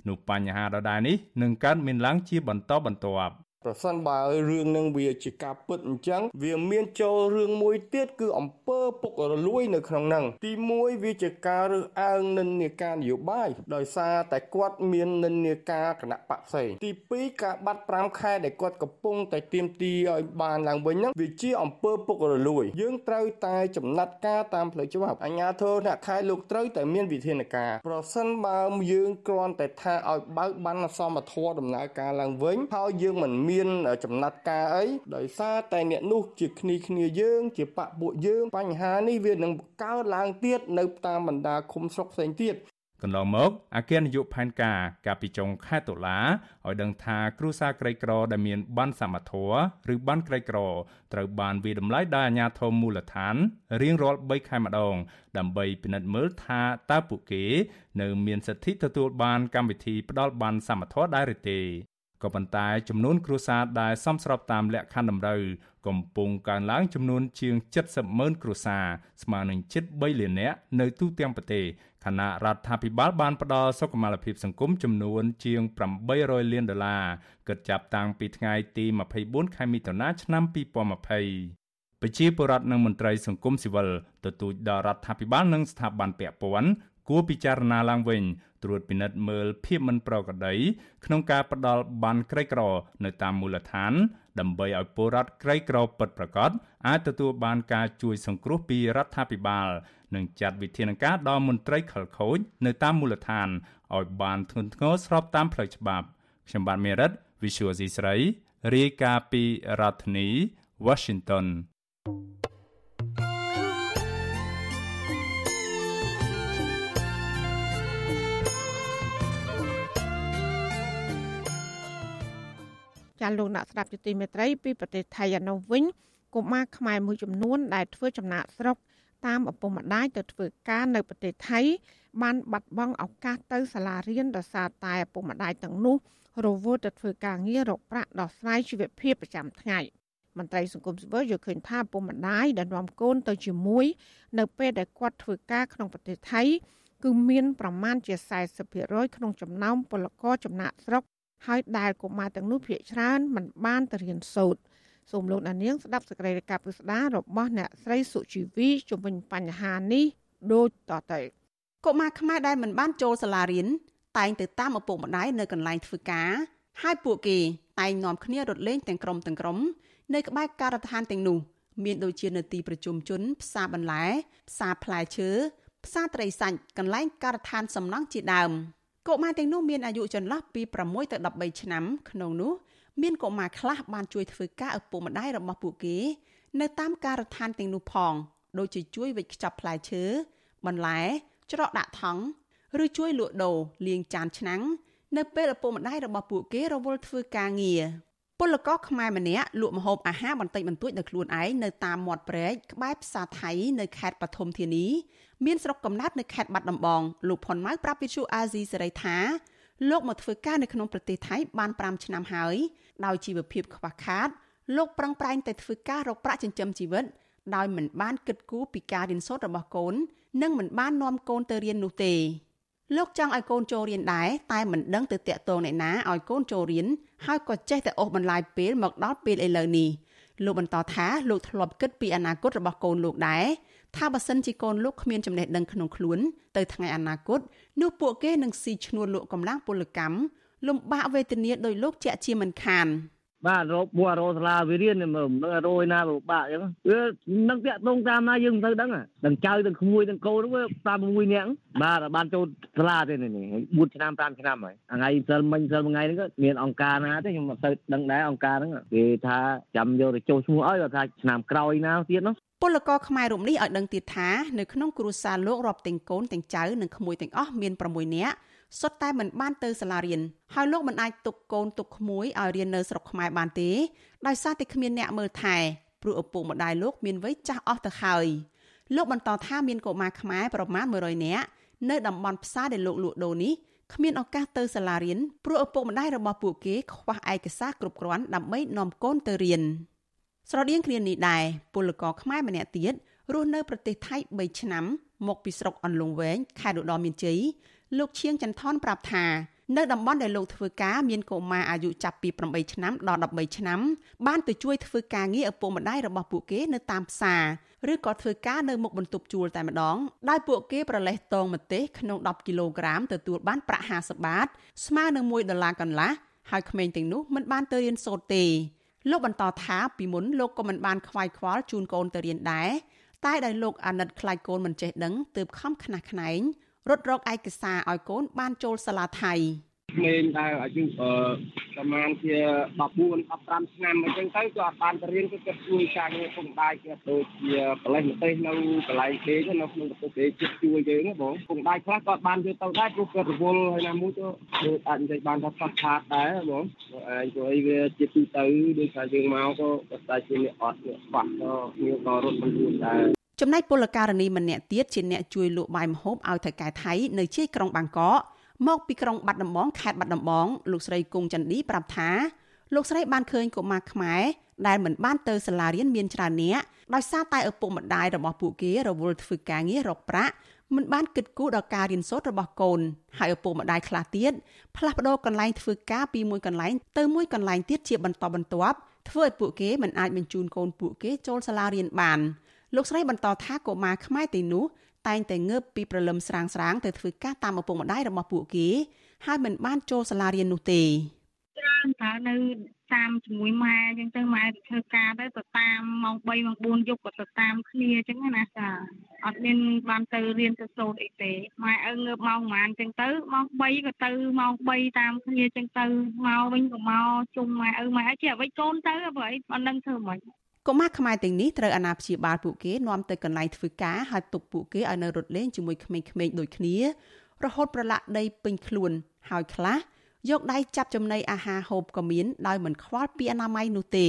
នោះបញ្ហាដដែលនេះនឹងកើតមានឡើងជាបន្តបន្ទាប់ ប្រសិនបើរឿងនឹងវាជាការពិតអញ្ចឹងវាមានចូលរឿងមួយទៀតគឺអំពើពុករលួយនៅក្នុងហ្នឹងទី1វាជាការរើសអើងនិន្នាការនយោបាយដោយសារតែគាត់មាននិន្នាការគណៈបកផ្សេងទី2ការបាត់5ខែដែលគាត់កំពុងតែទៀមទីឲ្យបានឡើងវិញហ្នឹងវាជាអំពើពុករលួយ យើងត្រូវតែចំណាត់ការតាមផ្លូវច្បាប់អាជ្ញាធរអ្នកខែលោកត្រូវតែមានវិធានការប្រសិនបើយើងគ្រាន់តែថាឲ្យបើកបានសមធម៌ដំណើរការឡើងវិញហើយយើងមិនមានមានចំណាត់ការអីដោយសារតែអ្នកនោះជាគ្នាគ្នាយើង ជាបពពួកយើង បញ្ហានេះវានឹងកើតឡើងទៀតនៅតាមបណ្ដាឃុំស្រុកផ្សេងទៀតកន្លងមកអគ្គនាយកផែនការកាលពីចុងខែតុលាឲ្យដឹងថាគ្រួសារក្រីក្រដែលមានបានសមត្ថៈឬបានក្រីក្រត្រូវបានវាតម្លៃដោយអាជ្ញាធរមូលដ្ឋានរៀងរាល់3ខែម្ដង ដើម្បីពិនិត្យមើលថាតើពួកគេ នៅមានសិទ្ធិទទួលបានកម្មវិធីផ្ដល់បានសមត្ថៈដែរឬទេ ក៏ប៉ុន្តែចំនួនគ្រួសារដែលសមស្របតាមលក្ខខណ្ឌតម្រូវកំពុងកើនឡើងចំនួនជាង70ម៉ឺនគ្រួសារស្មើនឹងជិត3លាននាក់នៅទូទាំងប្រទេសខណៈរដ្ឋាភិបាលបានផ្ដល់សុខុមាលភាពសង្គមចំនួនជាង800លានដុល្លារគិតចាប់តាំងពីថ្ងៃទី24ខែមិថុនាឆ្នាំ2020ប្រជាពលរដ្ឋនិងមន្ត្រីសង្គមស៊ីវិលទទូចដល់រដ្ឋាភិបាលនិងស្ថាប័នពាក់ព័ន្ធ គួរពិចារណាឡើងវិញត្រួតពិនិត្យមើលភាពមិនប្រក្រតីក្នុងការផ្ដល់បានក្រីក្រ នៅតាមមូលដ្ឋាន ដើម្បីឲ្យពលរដ្ឋក្រីក្រពិតប្រាកដអាចទទួលបានការជួយសង្គ្រោះពីរដ្ឋាភិបាលនិងចាត់វិធានការដល់មន្ត្រីខលខូចនៅតាមមូលដ្ឋានឲ្យបានធ្ងន់ធ្ងរស្របតាមផ្លូវច្បាប់ខ្ញុំបាទមេរិត Visual C ស្រីរាយការណ៍ពីរដ្ឋធានី Washington ចាលោកអ្នកស្ដាប់យុតិមេត្រីពីប្រទេសថៃឯនោះវិញកុមារខ្មែរមួយចំនួនដែលធ្វើចំណាក់ស្រុកតាមឪពុកម្ដាយទៅធ្វើការនៅប្រទេសថៃ បានបាត់បង់ឱកាសទៅសាលារៀនដោយសារតែឪពុកម្ដាយទាំងនោះរវល់ទៅធ្វើការងាររកប្រាក់ដោះស្រាយជីវភាពប្រចាំថ្ងៃមន្ត្រីសង្គមស៊ីវិលយល់ឃើញថាឪពុកម្ដាយដែលនាំកូនទៅជាមួយនៅពេលដែលគាត់ធ្វើការក្នុងប្រទេសថៃ គឺមានប្រមាណជា40%ក្នុងចំណោមពលករចំណាក់ស្រុក ហើយដែលកុមារទាំងនោះភាគច្រើនមិនបានទៅរៀនសូត្រសូមលោកដានៀងស្ដាប់សេចក្តីរាយការណ៍ពិស្ដាររបស់អ្នកស្រីសុជីវីជំវិញបញ្ហានេះដូចតទៅកុមារខ្មែរដែលមិនបានចូលសាលារៀនតែងទៅតាមឪពុកម្ដាយនៅកន្លែងធ្វើការហើយពួកគេតែងនាំគ្នារត់លេងទាំងក្រុមទាំងក្រុមនៅក្បែរការដ្ឋានទាំងនោះមានដូចជានៅទីប្រជុំជនផ្សារបន្លែផ្សារផ្លែឈើផ្សារត្រីសាច់កន្លែងការដ្ឋានសំណង់ជាដើម កុមារទាំងនោះមានអាយុចន្លោះពី6ទៅ13ឆ្នាំក្នុងនោះមានកុមារខ្លះបានជួយធ្វើការឪពុកម្ដាយរបស់ពួកគេ នៅតាមការដ្ឋានទាំងនោះផង ដូចជាជួយវេចខ្ចប់ផ្លែឈើបន្លែច្រកដាក់ថង់ឬជួយលក់ដូរលាងចានឆ្នាំងនៅពេលឪពុកម្ដាយរបស់ពួកគេរវល់ធ្វើការងារពលករខ្មែរម្នាក់លក់ម្ហូបអាហារបន្តិចបន្តួចដោយខ្លួនឯងនៅតាមមាត់ព្រែកក្បែរផ្សារថៃនៅខេត្តបឋមធានី មានស្រុកកំណើតនៅខេត្តបាត់ដំបងលោកផុនម៉ៅប្រាប់វិទ្យុអាស៊ីសេរីថាលោកមកធ្វើការនៅក្នុងប្រទេសថៃបាន5ឆ្នាំហើយដោយជីវភាពខ្វះខាតលោកប្រឹងប្រែងតែធ្វើការរកប្រាក់ចិញ្ចឹមជីវិតដោយមិនបានគិតគូរពីការរៀនសូត្ររបស់កូន និងមិនបាននាំកូនទៅរៀននោះទេលោកចង់ឲ្យកូនចូលរៀនដែរតែមិនដឹងទៅតាក់ទងអ្នកណាឲ្យកូនចូលរៀនហើយក៏ចេះតែអូសបន្លាយពេលមកដល់ពេលឥឡូវនេះលោកបន្តថាលោកធ្លាប់គិតពីអនាគតរបស់កូនលោកដែរ ថាបើសិនជាកូនលោកគ្មានចំណេះដឹងក្នុងខ្លួនទៅថ្ងៃអនាគតនោះពួកគេនឹងស៊ីឈ្នួលលក់កម្លាំងពលកម្មលំបាកវេទនាដោយលោកជាក់ជាមិនខានបាទរោបួររោសាលាវិរៀនមើលនឹងរោយណាពិបាកអញ្ចឹងវានឹងតាក់ទងតាមណាយើងមិនទៅដឹងទាំងចៅទាំងក្មួយទាំងកូនវាតាមមួយនាក់បាទបានចូលសាលាទេនេះ4ឆ្នាំ5ឆ្នាំហើយថ្ងៃសិលមិញសិលមួយថ្ងៃហ្នឹងក៏មានអង្គការណាទេខ្ញុំមិនទៅដឹងដែរអង្គការហ្នឹងគេថាចាំយកទៅចុះឈ្មោះឲ្យគាត់ថាឆ្នាំក្រោយណាទៀតនោះ ពលករខ្មែររូបនេះឲ្យដឹងទៀតថានៅក្នុងគ្រួសារលោករាប់ទាំងកូនទាំងចៅនិងក្មួយទាំងអស់មាន6នាក់សុទ្ធតែមិនបានទៅសាលារៀនហើយលោកមិនអាចទុកកូនទុកក្មួយឲ្យរៀននៅស្រុកខ្មែរបានទេដោយសារតែគ្មានអ្នកមើលថែព្រោះឪពុកម្ដាយលោកមានវ័យចាស់អស់ទៅហើយលោកបន្តថាមានកុមារខ្មែរប្រមាណ100នាក់នៅតំបន់ផ្សារដែលលោកលក់ដូរនេះគ្មានឱកាសទៅសាលារៀនព្រោះឪពុកម្ដាយរបស់ពួកគេខ្វះឯកសារគ្រប់គ្រាន់ដើម្បីនាំកូនទៅរៀន ស្រដៀងគ្នានេះដែរពលករខ្មែរម្នាក់ទៀតរស់នៅប្រទេសថៃ3ឆ្នាំមកពីស្រុកអន្លង់វែងខេត្តឧត្តរមានជ័យលោកឈៀងចន្ទថនប្រាប់ថានៅតំបន់ដែលលោកធ្វើការមានកុមារអាយុចាប់ពី8ឆ្នាំដល់13ឆ្នាំបានទៅជួយធ្វើការងារឪពុកម្ដាយរបស់ពួកគេនៅតាមផ្សារឬក៏ធ្វើការនៅមុខបន្ទប់ជួលតែម្ដងដោយពួកគេប្រលេះតងម្ទេសក្នុង10គីឡូក្រាមទទួលបានប្រាក់50បាតស្មើនឹង1ដុល្លារកន្លះហើយក្មេងទាំងនោះមិនបានទៅរៀនសូត្រទេ លោកបន្តថាពីមុនលោកក៏មិនបានខ្វាយខ្វល់ជូនកូនទៅរៀនដែរតែដោយលោកអាណិតខ្លាចកូនមិនចេះដឹងទើបខំខ្នះខ្នែងរត់រកឯកសារឲ្យកូនបានចូលសាលាថៃ ក្មេងដែលអាយុអឺប្រហែលជា14 15ឆ្នាំអញ្ចឹងទៅក៏អត់បានទៅរៀនគឺគាត់ជួយការងារពុកម្ដាយគាត់ដូចជាកលេសម្ទេសនៅកន្លែងពេកនៅក្នុងប្រទេសជិតជួយយើងបងពុកម្ដាយខ្លះក៏បានយកទៅដែរព្រោះគាត់រវល់ហើយណាមួយទៅដូចអាចនិយាយបានថាខ្វះខាតដែរបងឯងព្រោះអីវាជាទូទៅដូចថាយើងមកក៏តែជាអ្នកអត់អ្នកខ្វះក៏មានក៏រត់មិនរួចដែរចំណែកពលករនីម្នាក់ទៀតជាអ្នកជួយលក់បាយម្ហូបឲ្យថៅកែថៃនៅជាយក្រុងបាងកក មកពីក្រុងបាត់ដំបងខេត្តបាត់ដំបងលោកស្រីគង់ចន្ទឌីប្រាប់ថាលោកស្រីបានឃើញកុមារខ្មែរដែលមិនបានទៅសាលារៀនមានច្រើននាក់ដោយសារតែឪពុកម្ដាយរបស់ពួកគេរវល់ធ្វើការងាររកប្រាក់មិនបានគិតគូរដល់ការរៀនសូត្ររបស់កូនហើយឪពុកម្ដាយខ្លះទៀតផ្លាស់ប្ដូរកន្លែងធ្វើការពីមួយកន្លែងទៅមួយកន្លែងទៀតជាបន្តបន្ទាប់ធ្វើឲ្យពួកគេមិនអាចបញ្ជូនកូនពួកគេចូលសាលារៀនបានលោកស្រីបន្តថាកុមារខ្មែរទីនោះ តែងតែងើបពីព្រលឹមស្រាងស្រាងទៅធ្វើការតាមឪពុកម្ដាយរបស់ពួកគេហើយមិនបានចូលសាលារៀននោះទេច្រើនតើនៅតាមជាមួយម៉ែអញ្ចឹងទៅម៉ែទៅធ្វើការទៅទៅតាមម៉ោង3ម៉ោង4យប់ក៏ទៅតាមគ្នាអញ្ចឹងណាចាអត់មានបានទៅរៀនទៅសូត្រអីទេម៉ែឪងើបម៉ោងប៉ុន្មានអញ្ចឹងទៅម៉ោង3ក៏ទៅម៉ោង3តាមគ្នាអញ្ចឹងទៅមកវិញក៏មកជុំម៉ែឪម៉ែឪជាអ្វីកូនទៅអ្វីអត់ដឹងធ្វើម៉េច កុមារខ្មែរទាំងនេះត្រូវអាណាព្យាបាលពួកគេនាំទៅកន្លែងធ្វើការហើយទុកពួកគេឲ្យនៅរត់លេងជាមួយក្មេងៗដូចគ្នារហូតប្រឡាក់ដីពេញខ្លួនហើយខ្លះយកដៃចាប់ចំណីអាហារហូបក៏មានដោយមិនខ្វល់ពីអនាម័យនោះទេ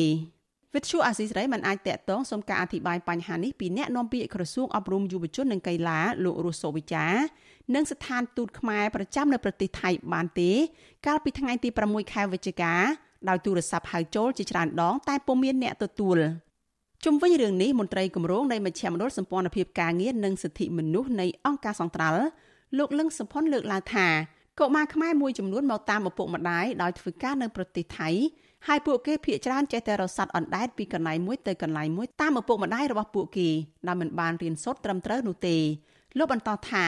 វិទ្យុអាស៊ីសេរីមិនអាចតាក់ទងសុំការអធិប្បាយបញ្ហានេះពីអ្នកនាំពាក្យក្រសួងអប់រំយុវជននិងកីឡាលោករស់សូវិចានិងស្ថានទូតខ្មែរប្រចាំនៅប្រទេសថៃបានទេ កាលពីថ្ងៃទី6ខែវិច្ឆិកាដោយទូរស័ព្ទហៅចូលជាច្រើនដង តែពុំមានអ្នកទទួល ជុំវិញរឿងនេះមន្ត្រីគម្រោងនៃមជ្ឈមណ្ឌលសម្ព័ន្ធភាពការងារនិងសិទ្ធិមនុស្សនៃអង្គការសង្ត្រាល់លោកលឹងសុផុនលើកឡើងថាកុមារខ្មែរមួយចំនួនមកតាមឪពុកម្ដាយដោយធ្វើការនៅប្រទេសថៃហើយពួកគេភ័យច្រើនចេះតែរស័ព្ទអណ្ដែតពីកន្លែងមួយទៅកន្លែងមួយតាមឪពុកម្ដាយរបស់ពួកគេដែលមិនបានរៀនសូត្រត្រឹមត្រូវនោះទេលោកបន្តថា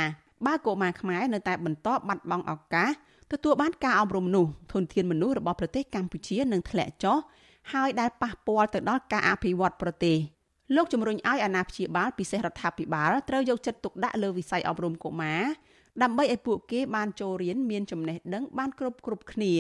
បើកុមារខ្មែរនៅតែបន្តបាត់បង់ឱកាសទទួលបានការអប់រំនោះធនធានមនុស្សរបស់ប្រទេសកម្ពុជានឹងធ្លាក់ចុះ ហើយដែលប៉ះពាល់ទៅដល់ការអភិវឌ្ឍប្រទេសលោកជំរុញឲ្យអាណាព្យាបាលពិសេសរដ្ឋាភិបាលត្រូវយកចិត្តទុកដាក់លើវិស័យអប់រំកុមារដើម្បីឲ្យពួកគេបានចូលរៀនមានចំណេះដឹងបានគ្រប់គ្រប់គ្នា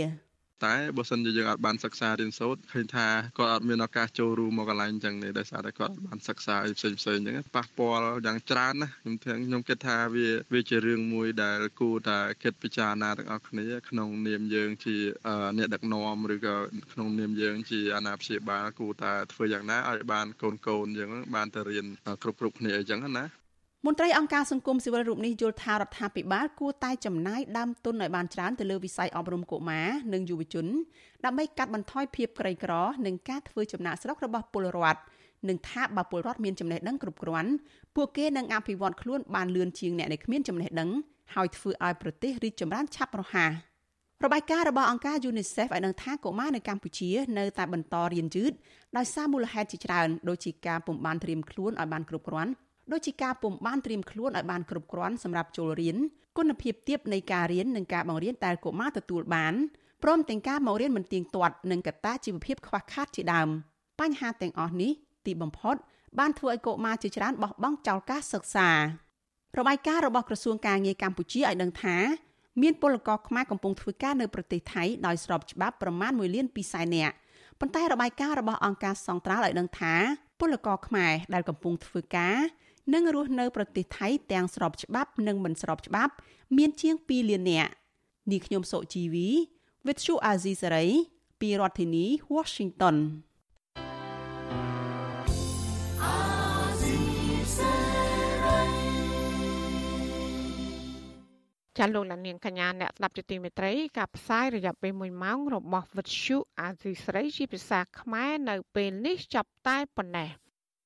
តែបើសិនជាយើងអត់បានសិក្សារៀនសូត្រឃើញថាគាត់អត់មានឱកាសចូលរួមមកកន្លែងអញ្ចឹងទេដោយសារតែគាត់អត់បានសិក្សាអីផ្សេងផ្សេងអញ្ចឹងប៉ះពាល់យ៉ាងច្រើនណាខ្ញុំទាំងខ្ញុំគិតថាវាវាជារឿងមួយដែលគួរតែគិតពិចារណាទាំងអស់គ្នា ក្នុងនាមយើងជាអ្នកដឹកនាំឬក៏ក្នុងនាមយើងជាអាណាព្យាបាលគួរតែធ្វើយ៉ាងណាឲ្យបានកូនកូនយើងបានទៅរៀនគ្រប់គ្រប់គ្នាអញ្ចឹងណា មន្ត្រីអង្គការសង្គមស៊ីវិលរូបនេះយល់ថារដ្ឋាភិបាលគួរតែចំណាយដើមទុនឲ្យបានច្រើនទៅលើវិស័យអប់រំកុមារនិងយុវជនដើម្បីកាត់បន្ថយភាពក្រីក្រនិងការធ្វើចំណាកស្រុករបស់ពលរដ្ឋនិងថាបើពលរដ្ឋមានចំណេះដឹងគ្រប់គ្រាន់ពួកគេនឹងអភិវឌ្ឍខ្លួនបានលឿនជាងអ្នកដែលគ្មានចំណេះដឹងហើយធ្វើឲ្យប្រទេសរីកចម្រើនឆាប់រហ័សរបាយការណ៍របស់អង្គការ UNICEF ឲ្យដឹងថាកុមារនៅកម្ពុជានៅតែបន្តរៀនយឺតដោយសារមូលហេតុជាច្រើនដូចជាការពុំបានត្រៀមខ្លួនឲ្យបានគ្រប់គ្រាន់ ដូចជាការពុំបានត្រៀមខ្លួនឲ្យបានគ្រប់គ្រាន់សម្រាប់ចូលរៀនគុណភាពទាបនៃការរៀននិងការបង្រៀនដែលកុមារទទួលបានព្រមទាំងការមករៀនមិនទៀងទាត់និងកត្តាជីវភាពខ្វះខាតជាដើមបញ្ហាទាំងអស់នេះទីបំផុតបានធ្វើឲ្យកុមារជាច្រើនបោះបង់ចោលការសិក្សា របាយការណ៍របស់ក្រសួងការងារកម្ពុជាឲ្យដឹងថាមានពលករខ្មែរកំពុងធ្វើការនៅប្រទេសថៃដោយស្របច្បាប់ប្រមាណ1លាន2សែននាក់ប៉ុន្តែរបាយការណ៍របស់អង្គការសង្ត្រាល់ឲ្យដឹងថាពលករខ្មែរដែលកំពុងធ្វើការ និងរស់នៅប្រទេសថៃទាំងស្របច្បាប់និងមិនស្របច្បាប់ មានជាង2លាននាក់នេះខ្ញុំសុជីវី With Shu Azizi Saray ពីរដ្ឋធានី Washington ចាលោកលានកញ្ញាអ្នកស្ដាប់ជាទីមេត្រីការផ្សាយរយៈពេល1ម៉ោងរបស់វិទ្យុអាស៊ីស្រីជាភាសាខ្មែរនៅពេលនេះចាប់តែប៉ុណ្ណេះ